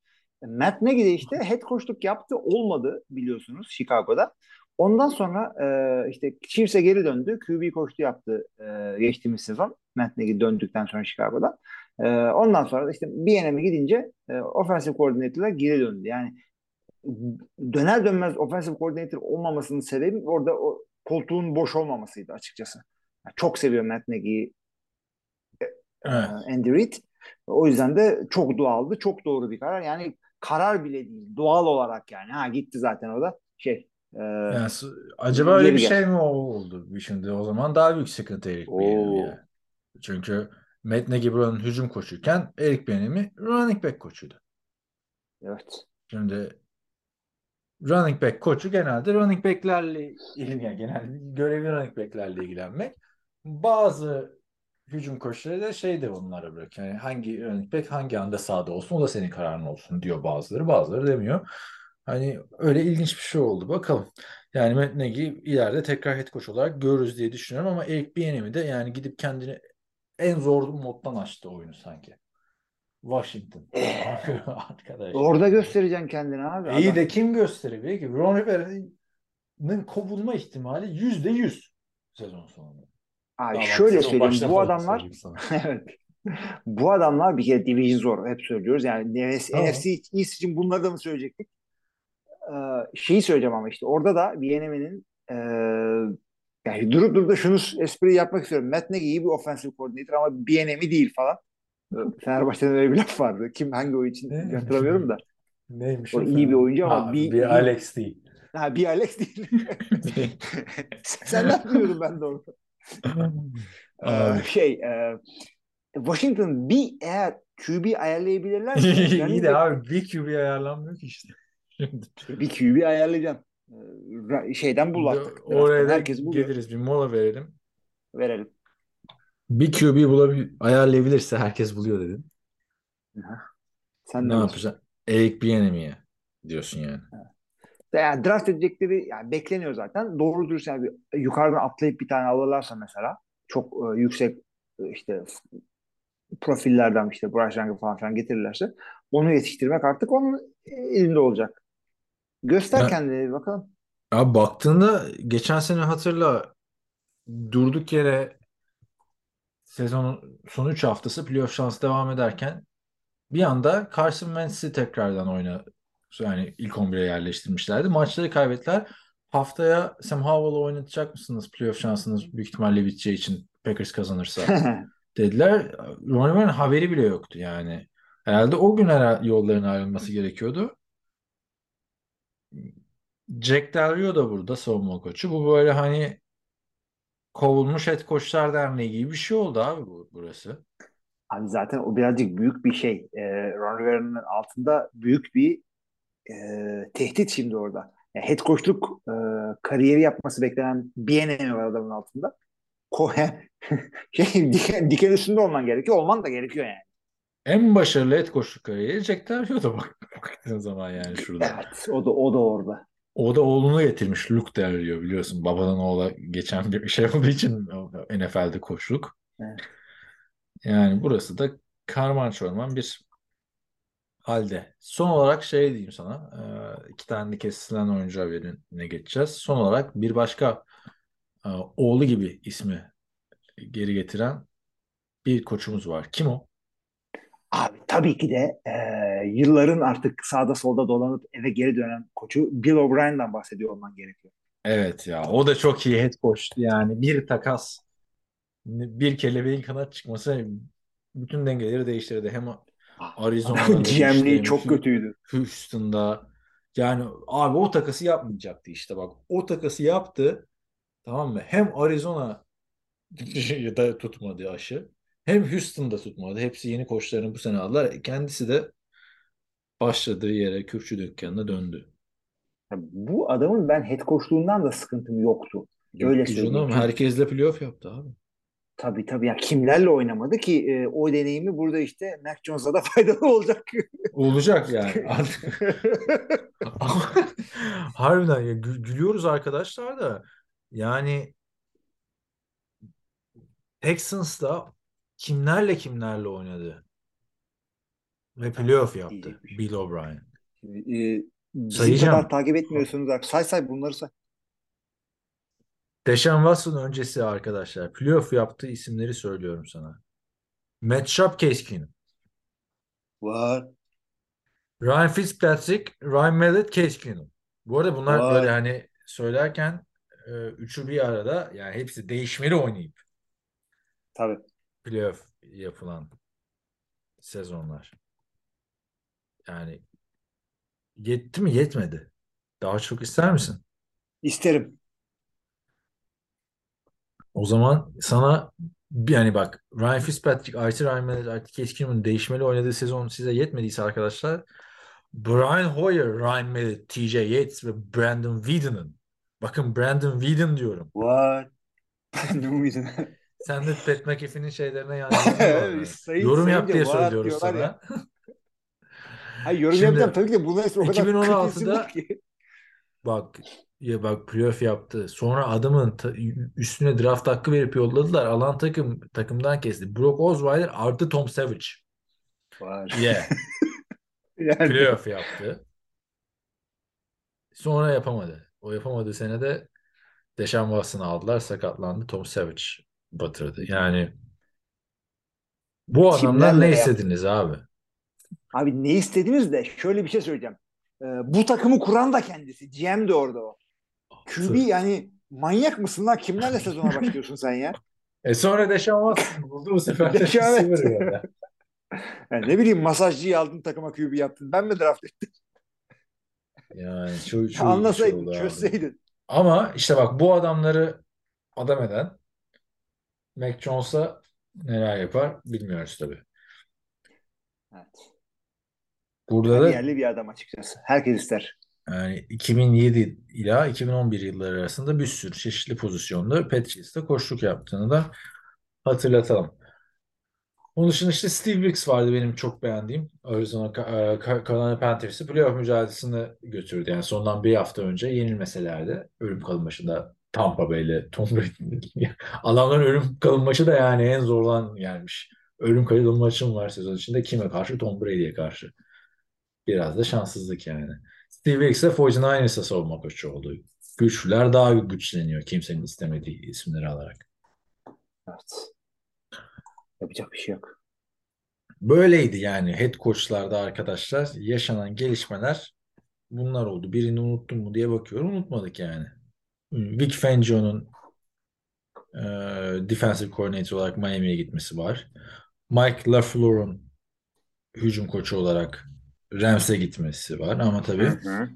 Matt Nagy de işte head coachluk yaptı, olmadı biliyorsunuz Chicago'da. Ondan sonra e, işte Chiefs'e geri döndü. QB koçluğu yaptı e, geçtiğimiz sezon. Matt Nagy döndükten sonra Chicago'dan. E, ondan sonra da işte BNM'e gidince e, offensive coordinator'la geri döndü. Yani döner dönmez offensive coordinator olmamasının sebebi orada o koltuğun boş olmamasıydı açıkçası. Yani çok seviyor Matt Nagy'yi Evet. e, Andy Reid. O yüzden de çok doğaldı. Çok doğru bir karar. Yani karar bile değil. Doğal olarak yani. Ha gitti zaten o da şey. e, Yani acaba öyle bir gel. şey mi oldu? Şimdi o zaman daha büyük sıkıntı Oo. yani. Çünkü Matt Nagy buranın hücum koçuyken Eric Bieniemy running back koçuydu. evet. Şimdi running back koçu genelde running back'lerle ilgilen, genel görevi running back'lerle ilgilenmek. Bazı hücum koçları da şey de onlara bırakıyor. Yani hangi running back hangi anda sahada olsun o da senin kararın olsun diyor bazıları. Bazıları demiyor. Hani öyle ilginç bir şey oldu. Bakalım. Yani Matt Nagy ileride tekrar head coach olarak görürüz diye düşünüyorum ama Eric Bieniemy de yani gidip kendini en zor moddan açtı oyunu sanki. Washington. Arkadaş. Orada göstereceksin kendini abi. İyi Adam- de kim gösterebilir ki? Ron Rivera'nın kovulma ihtimali yüzde yüz sezon sonunda. Abi Daha şöyle söyleyeyim. Bu adamlar evet. Bu adamlar bir kere division zor. Hep söylüyoruz. Yani NFC, Tamam. NFC East için bunları da mı söyleyecektik? Ee, şeyi söyleyeceğim ama işte orada da BNM'nin e, yani durup durup da şunu espri yapmak istiyorum. Matt Nagy iyi bir offensive coordinator ama BNM değil falan. Ee, Fenerbahçe'de öyle bir laf vardı. Kim hangi o için Ne? hatırlamıyorum da. Neymiş O iyi bir oyuncu ama Ha, bir- bir Alex değil. Ha bir Alex değil. Senden duyuyordum ben de onu. Ee, şey e, Washington bir eğer QB ayarlayabilirlerse İyi running de back- abi bir QB ayarlanmıyor ki işte. Bir QB ayarlayacaksın. Ee, şeyden bul artık. oraya da Herkes buluyor. geliriz. Bir mola verelim. Verelim. Bir QB bulabil ayarlayabilirse herkes buluyor dedin. Sen Ne ne yapacaksın? Eric Bieniemy'ye diyorsun yani. Yani draft edecekleri yani bekleniyor zaten. Doğru dürüst yani bir, yukarıdan atlayıp bir tane alırlarsa mesela çok e, yüksek e, işte profillerden işte Bryce Young'ı falan filan getirirlerse onu yetiştirmek artık onun elinde olacak. Göster Ya- kendini bakalım. Abi baktığında geçen sene hatırla durduk yere sezonun son 3 haftası playoff şansı devam ederken bir anda Carson Wentz'i tekrardan oyna yani ilk 11'e yerleştirmişlerdi. Maçları kaybettiler. Haftaya Sam Howell'ı oynatacak mısınız? Playoff şansınız büyük ihtimalle biteceği için Packers kazanırsa dediler. Ron River'ın haberi bile yoktu yani. Herhalde o gün herhalde yolların ayrılması gerekiyordu. Jack Del Rio da burada savunma koçu. Bu böyle hani kovulmuş et koçlar derneği gibi bir şey oldu abi bu, burası. Abi zaten o birazcık büyük bir şey. E, Ron Rivera'nın altında büyük bir e, tehdit şimdi orada. Yani head coachluk e, kariyeri yapması beklenen BNM var adamın altında. Ko şey, diken, diken üstünde olman gerekiyor. Olman da gerekiyor yani. En başarılı et koçluk kariyeri Jack Del Rio'da bak, baktığın zaman yani şurada. Evet. O da o da orada. O da oğlunu getirmiş Luke Del Rio biliyorsun. Babadan oğula geçen bir şey olduğu için NFL'de koçluk. Evet. Yani burası da karman çorman bir halde. Son olarak şey diyeyim sana. e, iki tane de kesilen oyuncu haberine geçeceğiz. Son olarak bir başka e, oğlu gibi ismi geri getiren bir koçumuz var. Kim o? Abi tabii ki de e, yılların artık sağda solda dolanıp eve geri dönen koçu Bill O'Brien'den bahsediyor olman gerekiyor. Evet ya o da çok iyi head coach'tu yani. Bir takas, bir kelebeğin kanat çıkması bütün dengeleri değiştirdi. Hem Arizona'da GM'liği çok kötüydü. Houston'da. Yani abi o takası yapmayacaktı işte bak. O takası yaptı. Tamam mı? Hem Arizona ya da tutmadı aşı. Hem Houston'da tutmadı. Hepsi yeni koçlarını bu sene aldılar. Kendisi de başladığı yere kürçü dükkanına döndü. Bu adamın ben head coachluğundan da sıkıntım yoktu. Öyle Yok söyleyeyim. canım, herkesle playoff yaptı abi. Tabii tabii. Ya kimlerle oynamadı ki e, o deneyimi burada işte Mac Jones'a da faydalı olacak. Olacak yani. Ama harbiden ya gü- gülüyoruz arkadaşlar da yani Texans'da kimlerle kimlerle oynadı ve playoff yaptı. Bill O'Brien. e, Sayacağım. kadar takip etmiyorsunuz. artık. Say say bunları say. Deshaun Watson öncesi arkadaşlar playoff yaptığı isimleri söylüyorum sana. Matt Case Keenum. Var. Ryan Fitzpatrick, Ryan Mallett, Keenum. Bu arada bunlar Vay. böyle hani söylerken e, üçü bir arada yani hepsi değişmeli oynayıp Tabii. playoff yapılan sezonlar. Yani yetti mi yetmedi. Daha çok ister misin? İsterim. O zaman sana yani bak Ryan Fitzpatrick, artı Ryan Mallett, artı Keenum'un değişmeli oynadığı sezon size yetmediyse arkadaşlar Brian Hoyer, Ryan Mallett, TJ Yates ve Brandon Whedon'ın bakın Brandon Whedon diyorum. Var. ne muydun? Sen de Pat McAfee'nin şeylerine yani yorum yap diye söylüyoruz sana. ya. Hayır yorum Şimdi, yapacağım tabii ki de bunlar o kadar 2016'da kötü isimler ki. Bak ya bak playoff yaptı. Sonra adamın ta- üstüne draft hakkı verip yolladılar. Alan takım takımdan kesti. Brock Osweiler artı Tom Savage. Var. Yeah. Yani, Playoff yaptı. Sonra yapamadı. O yapamadığı senede Deshaun Watson'ı aldılar. Sakatlandı. Tom Savage batırdı. Yani bu adamdan ne yaptı? istediniz abi? Abi ne istediğimiz de şöyle bir şey söyleyeceğim. Ee, bu takımı kuran da kendisi. GM de orada o. QB yani manyak mısın lan? Kimlerle sezona başlıyorsun sen ya? E sonra Deshaun Watson buldu. Bu sefer de Deshaun receiver Watson. gönder. Yani ne bileyim masajcıyı aldın takıma QB yaptın. Ben mi draft ettim? Yani çok ilginç Anlasaydın, abi. çözseydin. Ama işte bak bu adamları adam eden Mac Jones'a neler yapar bilmiyoruz tabii. Evet. Burada da Yerli bir adam açıkçası. Herkes ister. Yani 2007 ila 2011 yılları arasında bir sürü çeşitli pozisyonda Patriots'ta koçluk yaptığını da hatırlatalım. Onun dışında işte Steve Wilkes vardı benim çok beğendiğim. Arizona e, Carolina Panthers'ı playoff mücadelesine götürdü. Yani sondan bir hafta önce yenilmeselerdi. Ölüm kalım maçında Tampa Bay'le Tom Brady. Adamların ölüm kalım maçı da yani en zorlan gelmiş. Ölüm kalım maçım var sezon içinde. Kime karşı? Tom Brady'ye karşı. Biraz da şanssızlık yani. Steve Wilkes de 49ers'a savunma koçu oldu. Güçlüler daha güçleniyor kimsenin istemediği isimleri alarak. Evet. Yapacak bir şey yok. Böyleydi yani head coachlarda arkadaşlar yaşanan gelişmeler bunlar oldu. Birini unuttum mu diye bakıyorum. Unutmadık yani. Vic Fangio'nun e, defensive coordinator olarak Miami'ye gitmesi var. Mike LaFleur'un hücum koçu olarak Rams'e gitmesi var. Ama tabii Hı.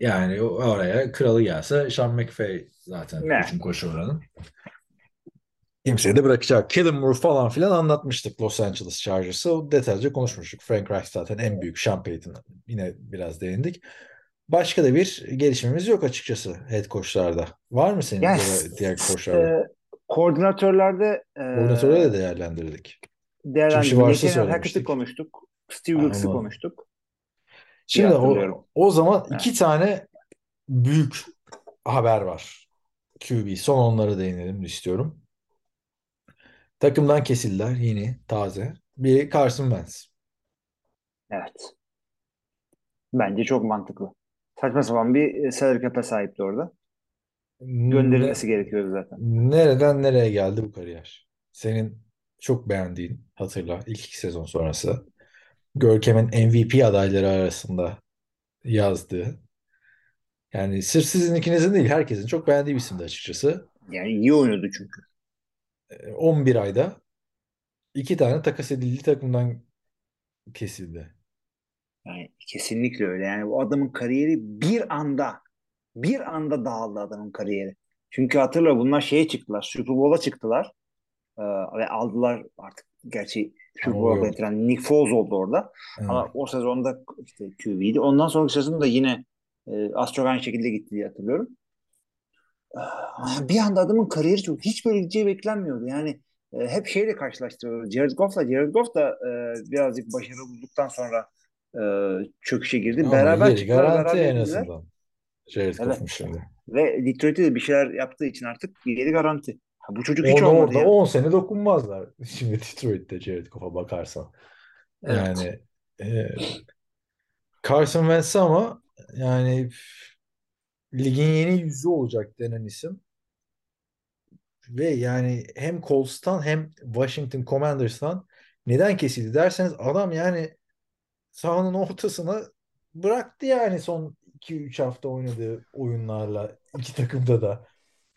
yani oraya kralı gelse Sean McVay zaten Ne? hücum koçu oranın. Kimseyi de bırakacak. Kellen Moore falan filan anlatmıştık Los Angeles Chargers'ı. O detaylıca konuşmuştuk. Frank Reich zaten en büyük Sean Payton. Yine biraz değindik. Başka da bir gelişmemiz yok açıkçası head coachlarda. Var mı senin Yani, ya da diğer coachlarda? Ee, koordinatörlerde e, Koordinatörü de değerlendirdik. değerlendirdik. Nathaniel söylemiştik. Hackett'i konuştuk. Steve Wilkes'i onu- konuştuk. Şimdi o, o zaman Evet. iki tane büyük haber var. QB. Son onlara değinelim istiyorum. Takımdan kesildiler yeni, taze. Biri Carson Wentz. Evet. Bence çok mantıklı. Saçma sapan bir e, salary cap'e sahipti orada. Gönderilmesi Ne- gerekiyordu zaten. nereden nereye geldi bu kariyer? Senin çok beğendiğin, hatırla ilk iki sezon sonrası. Görkem'in MVP adayları arasında yazdığı. Yani sırf sizin ikinizin değil, herkesin çok beğendiği bir isimdi açıkçası. Yani iyi oynuyordu çünkü. E, 11 ayda iki tane takas edildiği takımdan kesildi. Yani kesinlikle öyle. Yani bu adamın kariyeri bir anda bir anda dağıldı adamın kariyeri. Çünkü hatırla bunlar şeye çıktılar. Super Bowl'a çıktılar. Ee, ve aldılar artık gerçi Yok. getiren Nick Foles oldu orada. Evet. Ama o sezonda işte QB'ydi. Ondan sonraki sezon da yine e, az çok aynı şekilde gitti diye hatırlıyorum. Ee, bir anda adamın kariyeri çok hiç böyle gideceği beklenmiyordu. Yani e, hep şeyle karşılaştırıyoruz. Jared Goff'la Jared Goff da e, birazcık başarı bulduktan sonra e, çöküşe girdi. Ama beraber çıktılar, garanti beraber en azından. Jared Evet. Goff'un şimdi. Ve Detroit'te de bir şeyler yaptığı için artık yeri garanti. Ha, bu çocuk hiç Orada, olmadı orada ya. 10 sene dokunmazlar. Şimdi Detroit'te Jared Goff'a bakarsan. Evet. Yani e, Carson Wentz ama yani ligin yeni yüzü olacak denen isim. Ve yani hem Colts'tan hem Washington Commanders'tan neden kesildi derseniz adam yani sahanın ortasına bıraktı yani son 2-3 hafta oynadığı oyunlarla iki takımda da.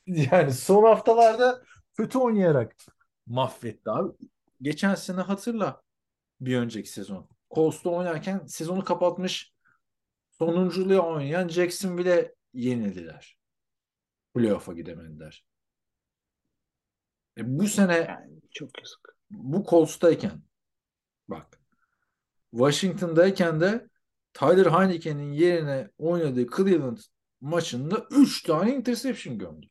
Yani son haftalarda kötü oynayarak mahvetti abi. Geçen sene hatırla bir önceki sezon. Colts'ta oynarken sezonu kapatmış sonunculuğa oynayan Jacksonville'e yenildiler. Playoff'a gidemediler. E bu sene Yani çok yazık. bu Colts'tayken bak Washington'dayken de Tyler Heineken'in yerine oynadığı Cleveland maçında 3 tane interception gömdü.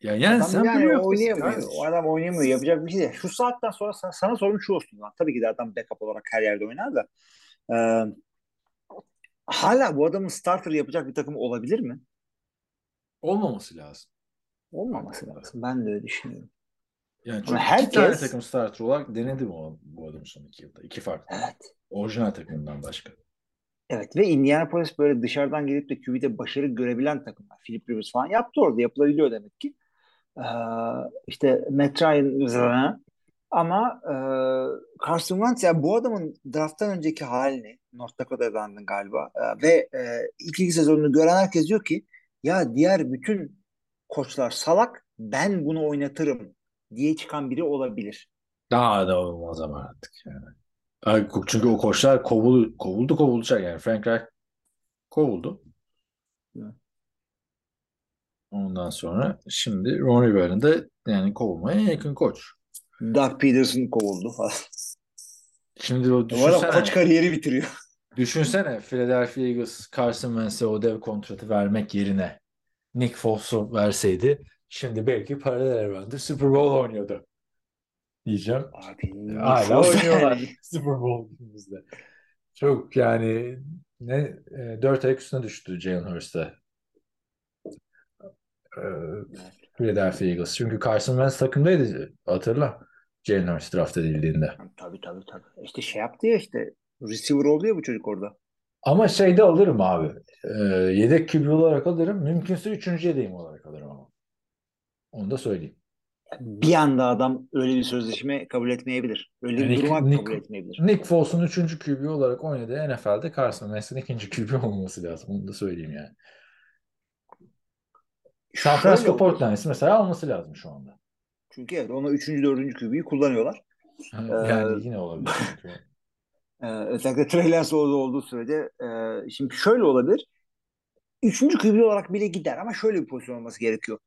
Ya yensen Adam yani oynayamıyor. kardeşim. O adam oynayamıyor. Yapacak bir şey değil. Şu saatten sonra sana, sana sorum şu olsun. Lan. Tabii ki de adam backup olarak her yerde oynar da. Ee, hala bu adamın starter yapacak bir takım olabilir mi? Olmaması lazım. Olmaması lazım. Ben de öyle düşünüyorum. Yani Ama çünkü iki herkes- tane takım starter olarak denedi bu, bu adam son iki yılda. İki farklı. Evet. Orijinal takımından başka. Evet ve Indianapolis böyle dışarıdan gelip de QB'de başarı görebilen takımlar. Philip Rivers falan yaptı orada. Yapılabiliyor demek ki. Ee, işte Matt Ryan. Ama e, Carson Wentz ya bu adamın drafttan önceki halini North Dakota'dan galiba e, ve e, ilk iki sezonunu gören herkes diyor ki ya diğer bütün koçlar salak ben bunu oynatırım diye çıkan biri olabilir. Daha da olmaz ama artık yani. Çünkü o koçlar kovul, kovuldu kovulacak yani. Frank Reich kovuldu. Evet. Ondan sonra şimdi Ron Rivera'nın da yani kovulmaya yakın koç. Doug Peterson kovuldu falan. Şimdi o adam koç düşünsene, kariyeri bitiriyor. düşünsene Philadelphia Eagles Carson Wentz'e o dev kontratı vermek yerine Nick Foles'u verseydi şimdi belki paralel evrende Super Bowl oynuyordu. Diyeceğim. Abi, Hala oynuyorlar. Super Bowl günümüzde. Çok yani ne e, dört ayak üstüne düştü Jalen Hurst'e. Ee, Philadelphia Eagles. Çünkü Carson Wentz takımdaydı hatırla. Jalen Hurst draft edildiğinde. Tabii tabii tabii. İşte şey yaptı ya işte receiver oldu ya bu çocuk orada. Ama şeyde alırım abi. Ee, yedek QB olarak alırım. Mümkünse üçüncü yedeğim olarak alırım ama. Onu da söyleyeyim. Bir anda adam öyle bir sözleşme kabul etmeyebilir. Öyle bir Nick- duruma Nick- kabul etmeyebilir. Nick Foles'un üçüncü QB olarak oynadığı NFL'de Carson Wentz'in ikinci QB olması lazım. Onu da söyleyeyim yani. San Francisco olur. Portland'sı mesela alması lazım şu anda. Çünkü evet ona üçüncü, dördüncü QB'yi kullanıyorlar. Yani yine olabilir. çünkü. Ee, özellikle Trey Lance olduğu, olduğu sürece. e, şimdi şöyle olabilir. Üçüncü QB olarak bile gider ama şöyle bir pozisyon olması gerekiyor.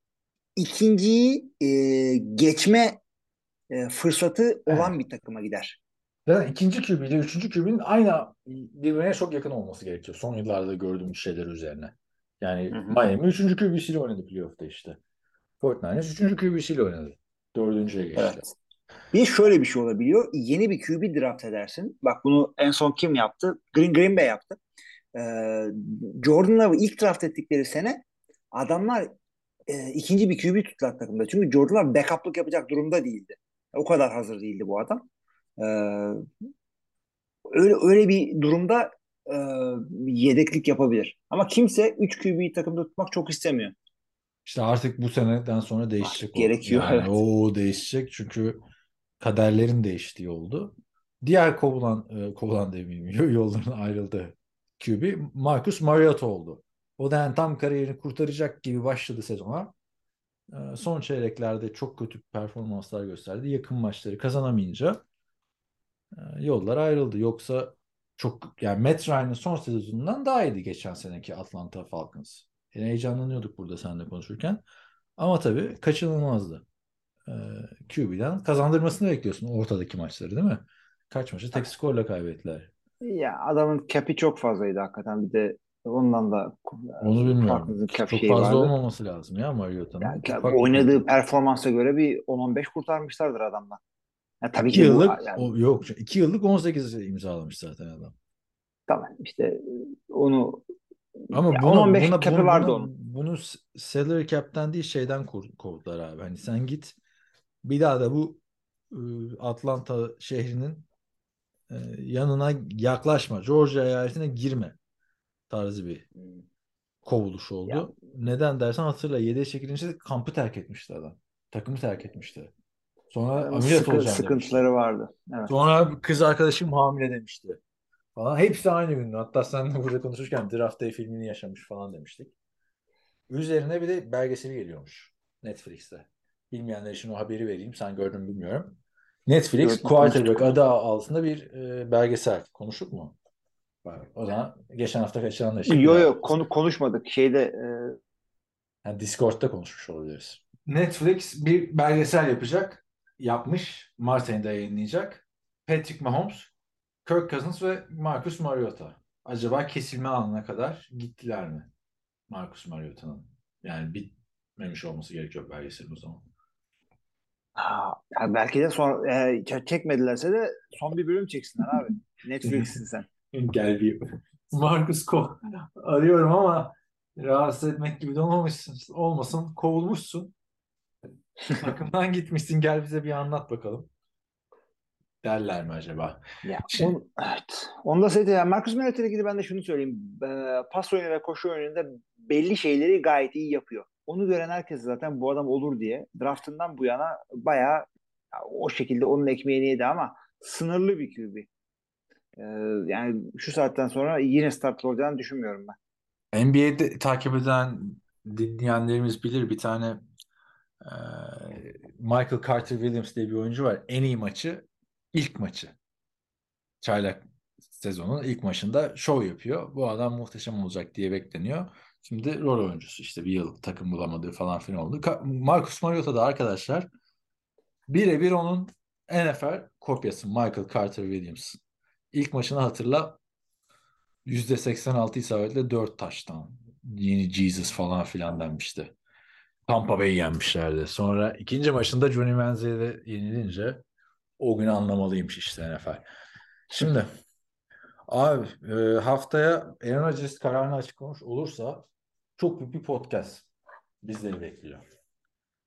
İkinciyi e, geçme e, fırsatı olan bir takıma gider. Zaten ikinci QB ile üçüncü QB'nin aynı birbirine çok yakın olması gerekiyor. Son yıllarda gördüğümüz şeyler üzerine. Yani Hı hı. Miami üçüncü QB'siyle oynadı playoff'ta işte. Fortnite üçüncü QB'siyle oynadı. Dördüncüye geçti. Evet. Bir şöyle bir şey olabiliyor. Yeni bir QB draft edersin. Bak bunu en son kim yaptı? Green Green Bay yaptı. Ee, Jordan Love'ı ilk draft ettikleri sene adamlar e, ikinci bir QB tuttular takımda. Çünkü Jordan Love backup'lık yapacak durumda değildi. O kadar hazır değildi bu adam. Ee, öyle öyle bir durumda e, yedeklik yapabilir. Ama kimse 3 QB'yi takımda tutmak çok istemiyor. İşte artık bu seneden sonra değişecek o. gerekiyor, Yani evet. o değişecek çünkü kaderlerin değiştiği oldu. Diğer kovulan, e, kovulan demeyeyim, yolların ayrıldı QB Marcus Mariota oldu. O da yani tam kariyerini kurtaracak gibi başladı sezona. e, son çeyreklerde çok kötü performanslar gösterdi. Yakın maçları kazanamayınca e, yollar ayrıldı. Yoksa çok yani Matt Ryan'ın son sezonundan daha iyiydi geçen seneki Atlanta Falcons. Yine heyecanlanıyorduk burada seninle konuşurken. Ama tabii kaçınılmazdı. E, QB'den kazandırmasını bekliyorsun ortadaki maçları değil mi? Kaç maçı tek skorla kaybettiler. Ya adamın cap'i çok fazlaydı hakikaten. Bir de ondan da Onu bilmiyorum. Çok şeyi fazla vardı. olmaması lazım ya Mariota'nın. Yani bir- oynadığı performansa göre bir 10-15 kurtarmışlardır adamdan. Ya tabii İki ki bu, yıllık yani, o, yok 2 yıllık 18 imzalamış zaten adam. tamam işte onu Ama Ya bunu, 10-15 buna, cap'i vardı bunu, onun. bunu salary cap'ten değil şeyden kov- kovdular abi. Hani sen git bir daha da bu ıı, Atlanta şehrinin e, yanına yaklaşma. Georgia eyaletine girme tarzı bir kovuluş oldu. Ya- Neden dersen hatırla 7'ye çekilince kampı terk etmişti adam. Takımı terk etmişti. Sonra adamın ameliyat sıkı- olacağım sıkıntıları vardı. Evet. Sonra kız arkadaşım hamile demişti. Falan. Hepsi aynı gün. Hatta seninle burada konuşurken Draft Day filmini yaşamış falan demiştik. Üzerine bir de belgeseli geliyormuş Netflix'te. Bilmeyenler için o haberi vereyim. Sen gördün bilmiyorum. Netflix Quarterback adı altında bir e, belgesel. Konuştuk mu? O zaman geçen hafta kaçıranlar için. Yo bir yo daha- konu konuşmadık. Şeyde e, Yani Discord'da konuşmuş olabiliriz. Netflix bir belgesel yapacak. Yapmış. Mart ayında yayınlayacak. Patrick Mahomes, Kirk Cousins ve Marcus Mariota. Acaba kesilme anına kadar gittiler mi? Marcus Mariota'nın. Yani bitmemiş olması gerekiyor belgeselin o zaman. ha, belki de son e, çekmedilerse de son bir bölüm çeksinler abi. Netflix'sin sen. Gel bir Marcus Ko arıyorum ama rahatsız etmek gibi de olmamışsın, olmasın. Kovulmuşsun. Takımdan gitmişsin. Gel bize bir anlat bakalım. Derler mi acaba? Ya, on, evet. Onda sayıda ya Marcus Mariota ile ilgili ben de şunu söyleyeyim. E, pas oyunu ve koşu oyununda belli şeyleri gayet iyi yapıyor. Onu gören herkes zaten bu adam olur diye draftından bu yana bayağı ya, o şekilde onun ekmeğini yedi ama sınırlı bir QB. E, yani şu saatten sonra yine start olacağını düşünmüyorum ben. NBA'de takip eden dinleyenlerimiz bilir bir tane e, Michael Carter Williams diye bir oyuncu var. En iyi maçı ilk maçı. Çaylak sezonun ilk maçında şov yapıyor. Bu adam muhteşem olacak diye bekleniyor. Şimdi rol oyuncusu işte bir yıl takım bulamadığı falan filan oldu. Marcus Mariota da arkadaşlar birebir onun NFL kopyası Michael Carter Williams. İlk maçını hatırla %86 isabetle 4 taştan. Yeni Jesus falan filan denmişti. Tampa Bay'i yenmişlerdi. Sonra ikinci maçında Johnny Manziel'e yenilince o gün anlamalıymış işte NFL. Şimdi abi e, haftaya Aaron Rodgers kararını açıklamış olursa çok büyük bir podcast bizleri bekliyor.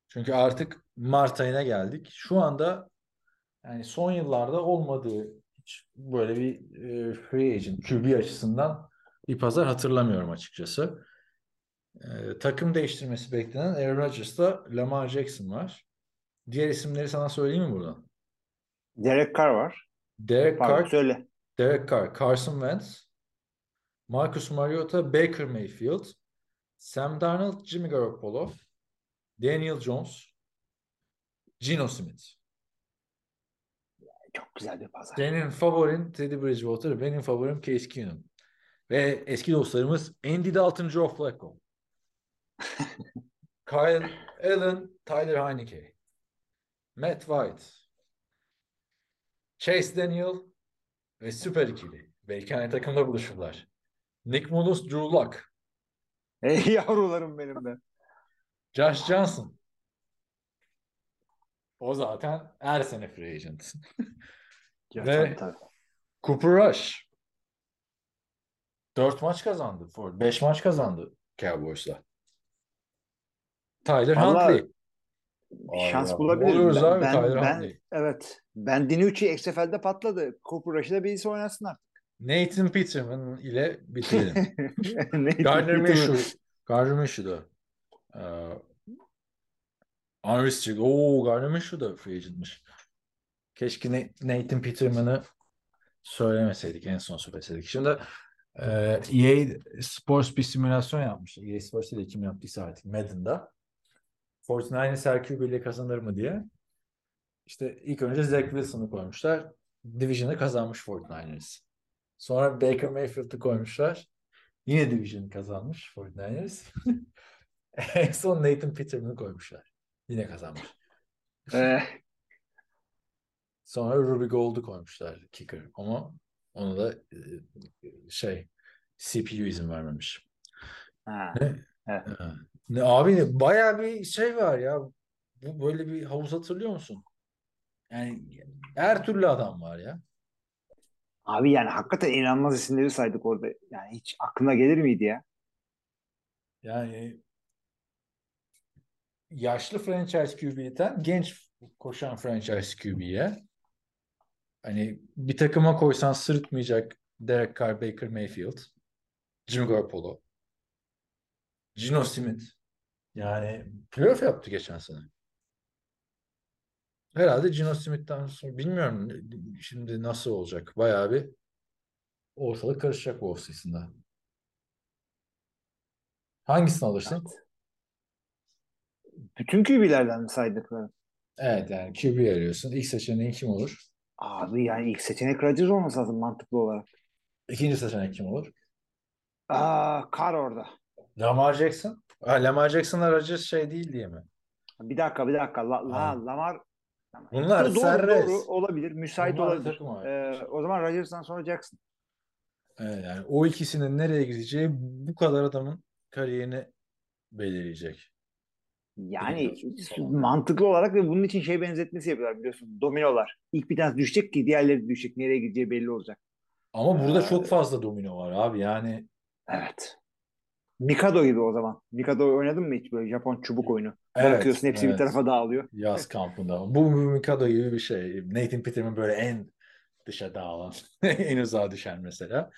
Çünkü artık Mart ayına geldik. Şu anda yani son yıllarda olmadığı hiç böyle bir e, free agent QB açısından bir pazar hatırlamıyorum açıkçası. E, takım değiştirmesi beklenen Aaron Rodgers'ta Lamar Jackson var. Diğer isimleri sana söyleyeyim mi buradan? Derek Carr var. Derek Pardon Carr, söyle. Derek Carr, Carson Wentz, Marcus Mariota, Baker Mayfield, Sam Darnold, Jimmy Garoppolo, Daniel Jones, Geno Smith. Çok güzel bir pazar. Senin favorin Teddy Bridgewater, benim favorim Case Keenum. Ve eski dostlarımız Andy Dalton, Joe Flacco. Kyle Allen, Tyler Heineke. Matt White. Chase Daniel ve süper ikili. Belki aynı takımda buluşurlar. Nick Mullins, Drew Luck. Ey yavrularım benim de. Josh Johnson. O zaten her sene free agent. Ve- tabii. Cooper Rush. 4 maç kazandı. Ford. 5 maç kazandı Cowboys'la. Tyler Vallahi Huntley. Şans Allah, bulabiliriz. Ben, abi ben, Tyler ben- Huntley. evet. Ben Dinucci XFL'de patladı. Cooper Rush'ı da birisi oynasın artık. Nathan Peterman ile bitirelim. Ne- Gardner ne- Minshew. Gardner Minshew da. Ee, Unrestricted. Oo Gardner Minshew da free agent'mış. Keşke Na- Nathan Peterman'ı söylemeseydik. En son söyleseydik. Şimdi e, EA Sports bir simülasyon yapmış. EA Sports ile kim yaptıysa artık Madden'da. 49ers her QB ile kazanır mı diye. İşte ilk önce Zach Wilson'ı koymuşlar. Division'ı kazanmış 49ers. Sonra Baker Mayfield'ı koymuşlar. Yine Division'ı kazanmış 49ers. en son Nathan Peterman'ı koymuşlar. Yine kazanmış. Ee, Sonra Ruby Gold'u koymuşlar kicker. Ama onu da e, şey CPU izin vermemiş. ha. Ne? Evet. Ne abi bayağı bir şey var ya. Bu böyle bir havuz hatırlıyor musun? Yani her türlü adam var ya. Abi yani hakikaten inanılmaz isimleri saydık orada. Yani hiç aklına gelir miydi ya? Yani yaşlı franchise QB'den genç koşan franchise QB'ye hani bir takıma koysan sırıtmayacak Derek Carr, Baker Mayfield, Jimmy Garoppolo, Gino Smith yani playoff yaptı geçen sene. Herhalde Gino Smith'ten sonra bilmiyorum şimdi nasıl olacak. Bayağı bir ortalık karışacak bu offseason'da. Hangisini alırsın? Bütün QB'lerden saydıkları? Evet yani QB arıyorsun. İlk seçeneğin kim olur? Abi yani ilk seçenek Rodgers olması lazım mantıklı olarak. İkinci seçenek kim olur? Aa, Kar orada. Lamar Jackson. Ha, Lamar Jackson'la Rodgers şey değil diye mi? Bir dakika bir dakika. La, la. Lamar Bunlar doğru, serbest. doğru olabilir. Müsait Bunlar olabilir. Ee, o zaman Rodgers'tan sonra Jackson. Evet, yani o ikisinin nereye gideceği bu kadar adamın kariyerini belirleyecek. Yani mantıklı olarak ve bunun için şey benzetmesi yapıyorlar biliyorsun. Dominolar. İlk bir tanesi düşecek ki diğerleri düşecek. Nereye gideceği belli olacak. Ama burada Ee, çok fazla domino var abi. Yani Evet. Mikado gibi o zaman. Mikado oynadın mı hiç böyle Japon çubuk oyunu? evet, Bırakıyorsun hepsi evet. bir tarafa dağılıyor. Yaz kampında. Bu, bu Mikado gibi bir şey. Nathan Peterman böyle en dışa dağılan, en uzağa düşen mesela.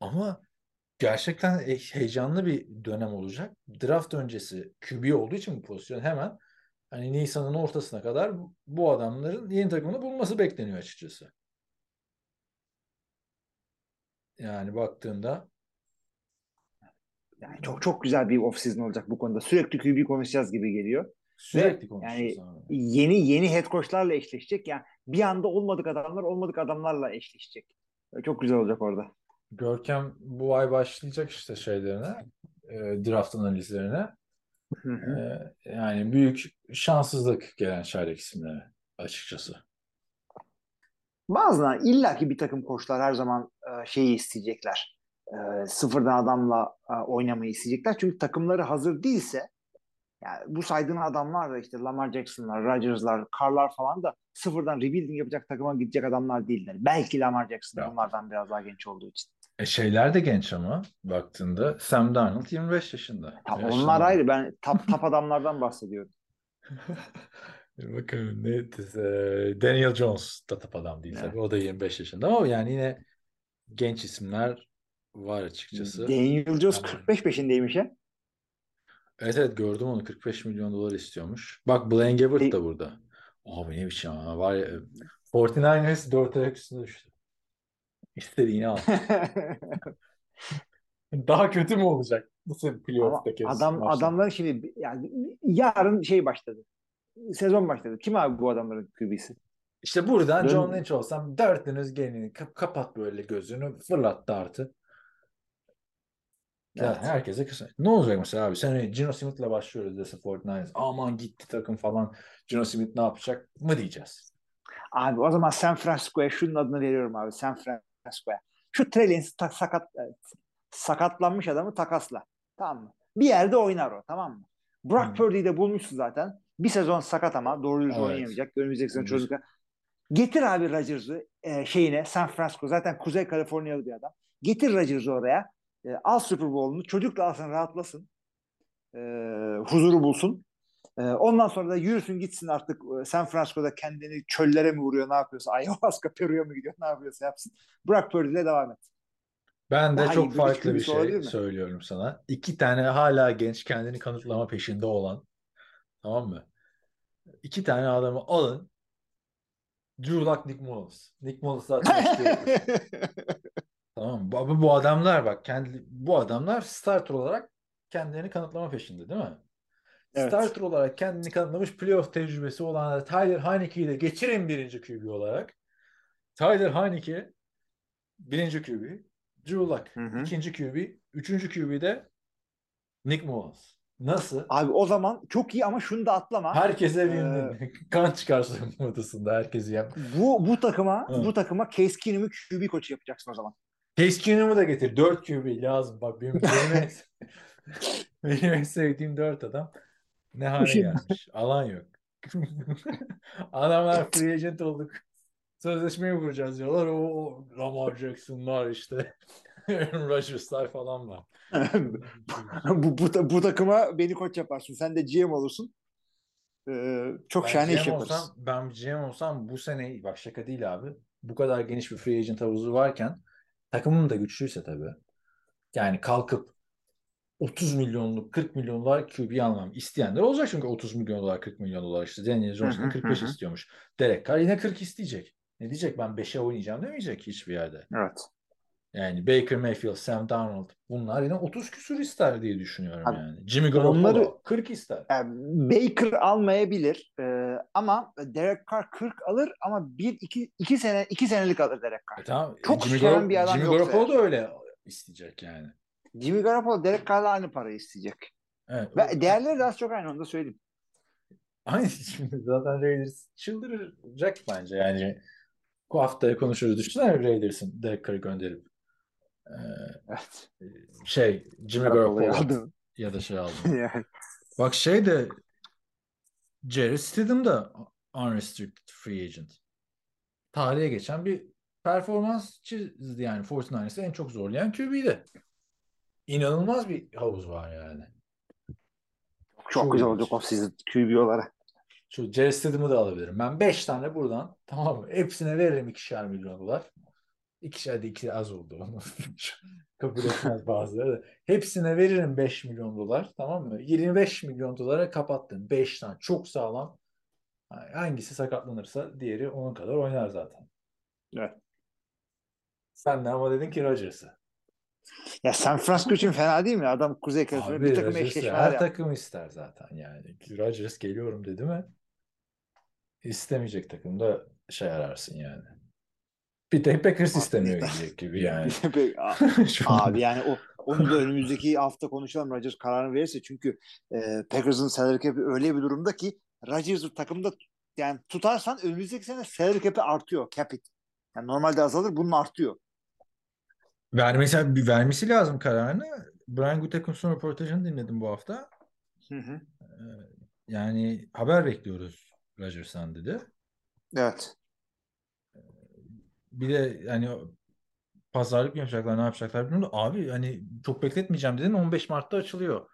Ama gerçekten he- heyecanlı bir dönem olacak. Draft öncesi QB olduğu için bu pozisyon hemen hani Nisan'ın ortasına kadar bu- adamların yeni takımını bulması bekleniyor açıkçası. Yani baktığında Yani çok çok güzel bir off-season olacak bu konuda. Sürekli QB konuşacağız gibi geliyor. sürekli yani konuşuyoruz abi. Yeni yeni head coach'larla eşleşecek. Yani bir anda olmadık adamlar olmadık adamlarla eşleşecek. Çok güzel olacak orada. Görkem bu ay başlayacak işte şeylerine, e, draft analizlerine. Hı hı. E, yani büyük şanssızlık gelen çaylak isimleri açıkçası. Bazıları illaki bir takım koçlar her zaman e, şeyi isteyecekler. E, sıfırdan adamla e, oynamayı isteyecekler. Çünkü takımları hazır değilse yani bu saydığın adamlar da işte Lamar Jackson'lar, Rodgers'lar, Carr'lar falan da sıfırdan rebuilding yapacak takıma gidecek adamlar değiller. Belki Lamar Jackson Ya. onlardan biraz daha genç olduğu için. E şeyler de genç ama baktığında Sam Darnold 25 yaşında. Ya onlar ayrı. Ben tap tap adamlardan bahsediyorum. Bakalım ne e, Daniel Jones da tap adam değil Evet. tabii. O da 25 yaşında ama yani yine genç isimler var açıkçası. Daniel Jones Tamam. 45 peşindeymiş ya. Evet evet gördüm onu 45 milyon dolar istiyormuş. Bak Blaine Gabbert da burada. Abi ne biçim ama var ya 49ers 4 ayak üstüne düştü. İstediğini al. Daha kötü mü olacak? Nasıl playoff'taki adam maçlar? adamların şimdi yani yarın şey başladı. Sezon başladı. Kim abi bu adamların QB'si? İşte buradan Dön- John Lynch olsam dörtünüz gelin kap- kapat böyle gözünü fırlat dartı. Ya Evet. herkese kısa. Ne olacak mesela abi? Sen Gino Smith'le başlıyoruz dese 49ers. Aman gitti takım falan. Gino Smith ne yapacak mı diyeceğiz? Abi o zaman San Francisco'ya şunun adını veriyorum abi. San Francisco'ya. Şu ta- sakat evet, sakatlanmış adamı takasla. Tamam mı? Bir yerde oynar o tamam mı? Brock Hı. Purdy'yi de bulmuşsun zaten. Bir sezon sakat ama doğru düzgün Evet. oynayamayacak. Önümüzdeki sezon çocuklar. Getir abi Rodgers'ı e, şeyine San Francisco zaten Kuzey Kaliforniyalı bir adam. Getir Rodgers'ı oraya. E, al Super Bowl'unu. Çocuk da alsın rahatlasın. E, huzuru bulsun. E, ondan sonra da yürüsün gitsin artık e, San Francisco'da kendini çöllere mi vuruyor ne yapıyorsa ayahuasca Peru'ya mı gidiyor ne yapıyorsa yapsın. Brock Purdy'yle devam et. Ben de Daha çok farklı bir şey söylüyorum sana. İki tane hala genç kendini kanıtlama peşinde olan tamam mı? İki tane adamı alın. Drew Lock, Nick Mullins. Nick Mullins zaten. Tamam mı? Bu, bu adamlar bak kendi bu adamlar starter olarak kendilerini kanıtlama peşinde değil mi? Evet. Starter olarak kendini kanıtlamış playoff tecrübesi olan Tyler Heineke'yi de geçirin birinci QB olarak. Tyler Heineke birinci QB. Drew Luck Hı hı. ikinci QB. Üçüncü QB de Nick Mullins. Nasıl? Abi o zaman çok iyi ama şunu da atlama. Herkese Ee, win kan çıkar soyunma odasında herkesi yap. Bu bu takıma Hı. bu takıma Case Keenum'u QB koçu yapacaksın o zaman. Case Keenum'u da getir. 4 QB lazım. Bak benim, benim, en, benim en sevdiğim 4 adam ne hale gelmiş. Alan yok. Adamlar free agent olduk. Sözleşmeyi vuracağız diyorlar. O, o Lamar Jackson'lar işte. Aaron Rodgers'lar falan var. bu, bu, bu takıma beni koç yaparsın. Sen de GM olursun. Ee, çok Ben şahane iş GM yaparız. olsam, ben GM olsam bu sene bak şaka değil abi. Bu kadar geniş bir free agent havuzu varken takımım da güçlüyse tabii. Yani kalkıp 30 milyonluk 40 milyon dolar QB almam isteyenler olacak çünkü 30 milyon dolar 40 milyon dolar işte Daniel hı, 45 hı hı. istiyormuş. Derek Carr yine 40 isteyecek. Ne diyecek ben 5'e oynayacağım demeyecek hiçbir yerde. Evet. Yani Baker Mayfield, Sam Darnold bunlar yine 30 küsur ister diye düşünüyorum Abi, yani. Jimmy Garoppolo onları- 40 ister. Yani Baker almayabilir Ee, ama Derek Carr 40 alır ama bir iki, iki sene iki senelik alır Derek Carr. E tamam. Çok Jimmy, Garop- bir adam Jimmy Garoppolo da öyle isteyecek yani. Jimmy Garoppolo Derek Carr'la aynı parayı isteyecek. Evet. Ve değerleri de az çok aynı onu da söyleyeyim. Aynı şimdi zaten Raiders çıldıracak bence yani. Bu haftaya konuşuruz. Düşünsene Raiders'ın Derek Carr'ı gönderip e, Evet. şey Jimmy Garoppolo ya da şey aldı. Yani. Bak şey de Jerry Stidham da unrestricted free agent. Tarihe geçen bir performans çizdi yani 49ers'ı en çok zorlayan QB'de. İnanılmaz bir havuz var yani. Çok, Çok güzel olacak o sizin QB olarak. Şu Jerry Stidham'ı da alabilirim. Ben 5 tane buradan tamam mı? Hepsine veririm ikişer milyon dolar. İkişer de iki az oldu. Kabul etmez bazıları da. Hepsine veririm 5 milyon dolar tamam mı? 25 milyon dolara kapattım. 5 tane çok sağlam. Hangisi sakatlanırsa diğeri onun kadar oynar zaten. Evet. Sen de ama dedin ki Rodgers'ı. Ya San Francisco için fena değil mi? Adam Kuzey Kaliforniya bir takım eşleşmeler her yaptı. takım ister zaten yani. Rodgers geliyorum dedi mi istemeyecek takımda şey ararsın yani. Bir tek Packers istemiyor diyecek gibi yani. Abi yani o onu da önümüzdeki hafta konuşalım Rodgers kararını verirse çünkü e, Packers'ın salary cap'i öyle bir durumda ki Rodgers'ı takımda yani tutarsan önümüzdeki sene salary cap'i artıyor. Cap it. Yani normalde azalır bunun artıyor. Vermesi, bir vermesi lazım kararını. Brian Gutekunst'un röportajını dinledim bu hafta. Hı hı. Ee, Yani haber bekliyoruz Rodgers'tan dedi. Evet. Bir de yani pazarlık mı yapacaklar, ne yapacaklar bilmiyorum abi hani çok bekletmeyeceğim dedin 15 Mart'ta açılıyor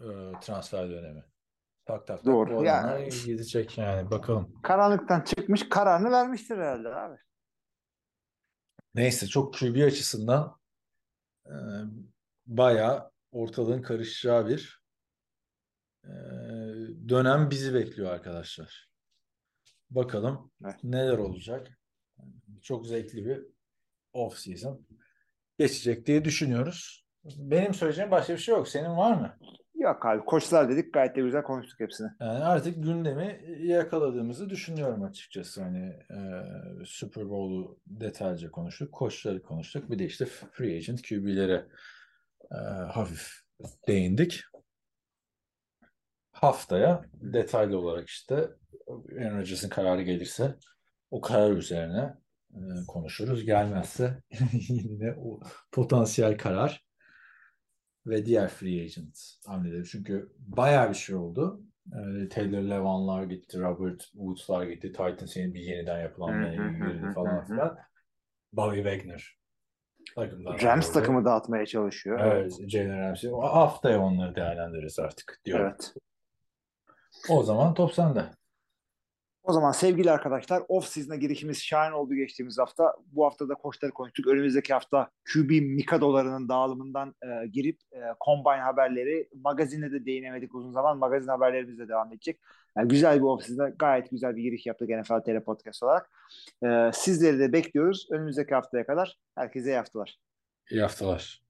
e, transfer dönemi. Tak tak tak Doğru. Yani- gidecek yani bakalım. Karanlıktan çıkmış kararını vermiştir herhalde abi. Neyse çok QB açısından e, bayağı ortalığın karışacağı bir e, dönem bizi bekliyor arkadaşlar. Bakalım Evet. neler olacak. Çok zevkli bir off season geçecek diye düşünüyoruz. Benim söyleyeceğim başka bir şey yok. Senin var mı? Yok abi koçlar dedik gayet de güzel konuştuk hepsini. Yani artık gündemi yakaladığımızı düşünüyorum açıkçası. Hani e, Super Bowl'u detaylıca konuştuk, koçları konuştuk. Bir de işte free agent QB'lere e, hafif değindik. Haftaya detaylı olarak işte Aaron Rodgers'ın kararı gelirse o karar üzerine e, konuşuruz. Gelmezse yine o potansiyel karar ve diğer free agent hamleleri. Çünkü bayağı bir şey oldu. Ee, Taylor Levan'lar gitti, Robert Woods'lar gitti, Titans yeni bir yeniden yapılanmaya girdi falan filan. Bobby Wagner takımdan Rams takımı dağıtmaya çalışıyor. Evet, Jalen Ramsey. Haftaya onları değerlendiririz artık diyorum. Evet. O zaman top sende. O zaman sevgili arkadaşlar off season'a girişimiz şahane oldu geçtiğimiz hafta. Bu hafta da koçları konuştuk. Önümüzdeki hafta QB Mikadolarının dağılımından e, girip e, combine haberleri magazine de değinemedik uzun zaman. Magazin haberlerimiz de devam edecek. Yani güzel bir off season'a gayet güzel bir giriş yaptık NFL TR Podcast olarak. E, sizleri de bekliyoruz. Önümüzdeki haftaya kadar herkese iyi haftalar. İyi haftalar.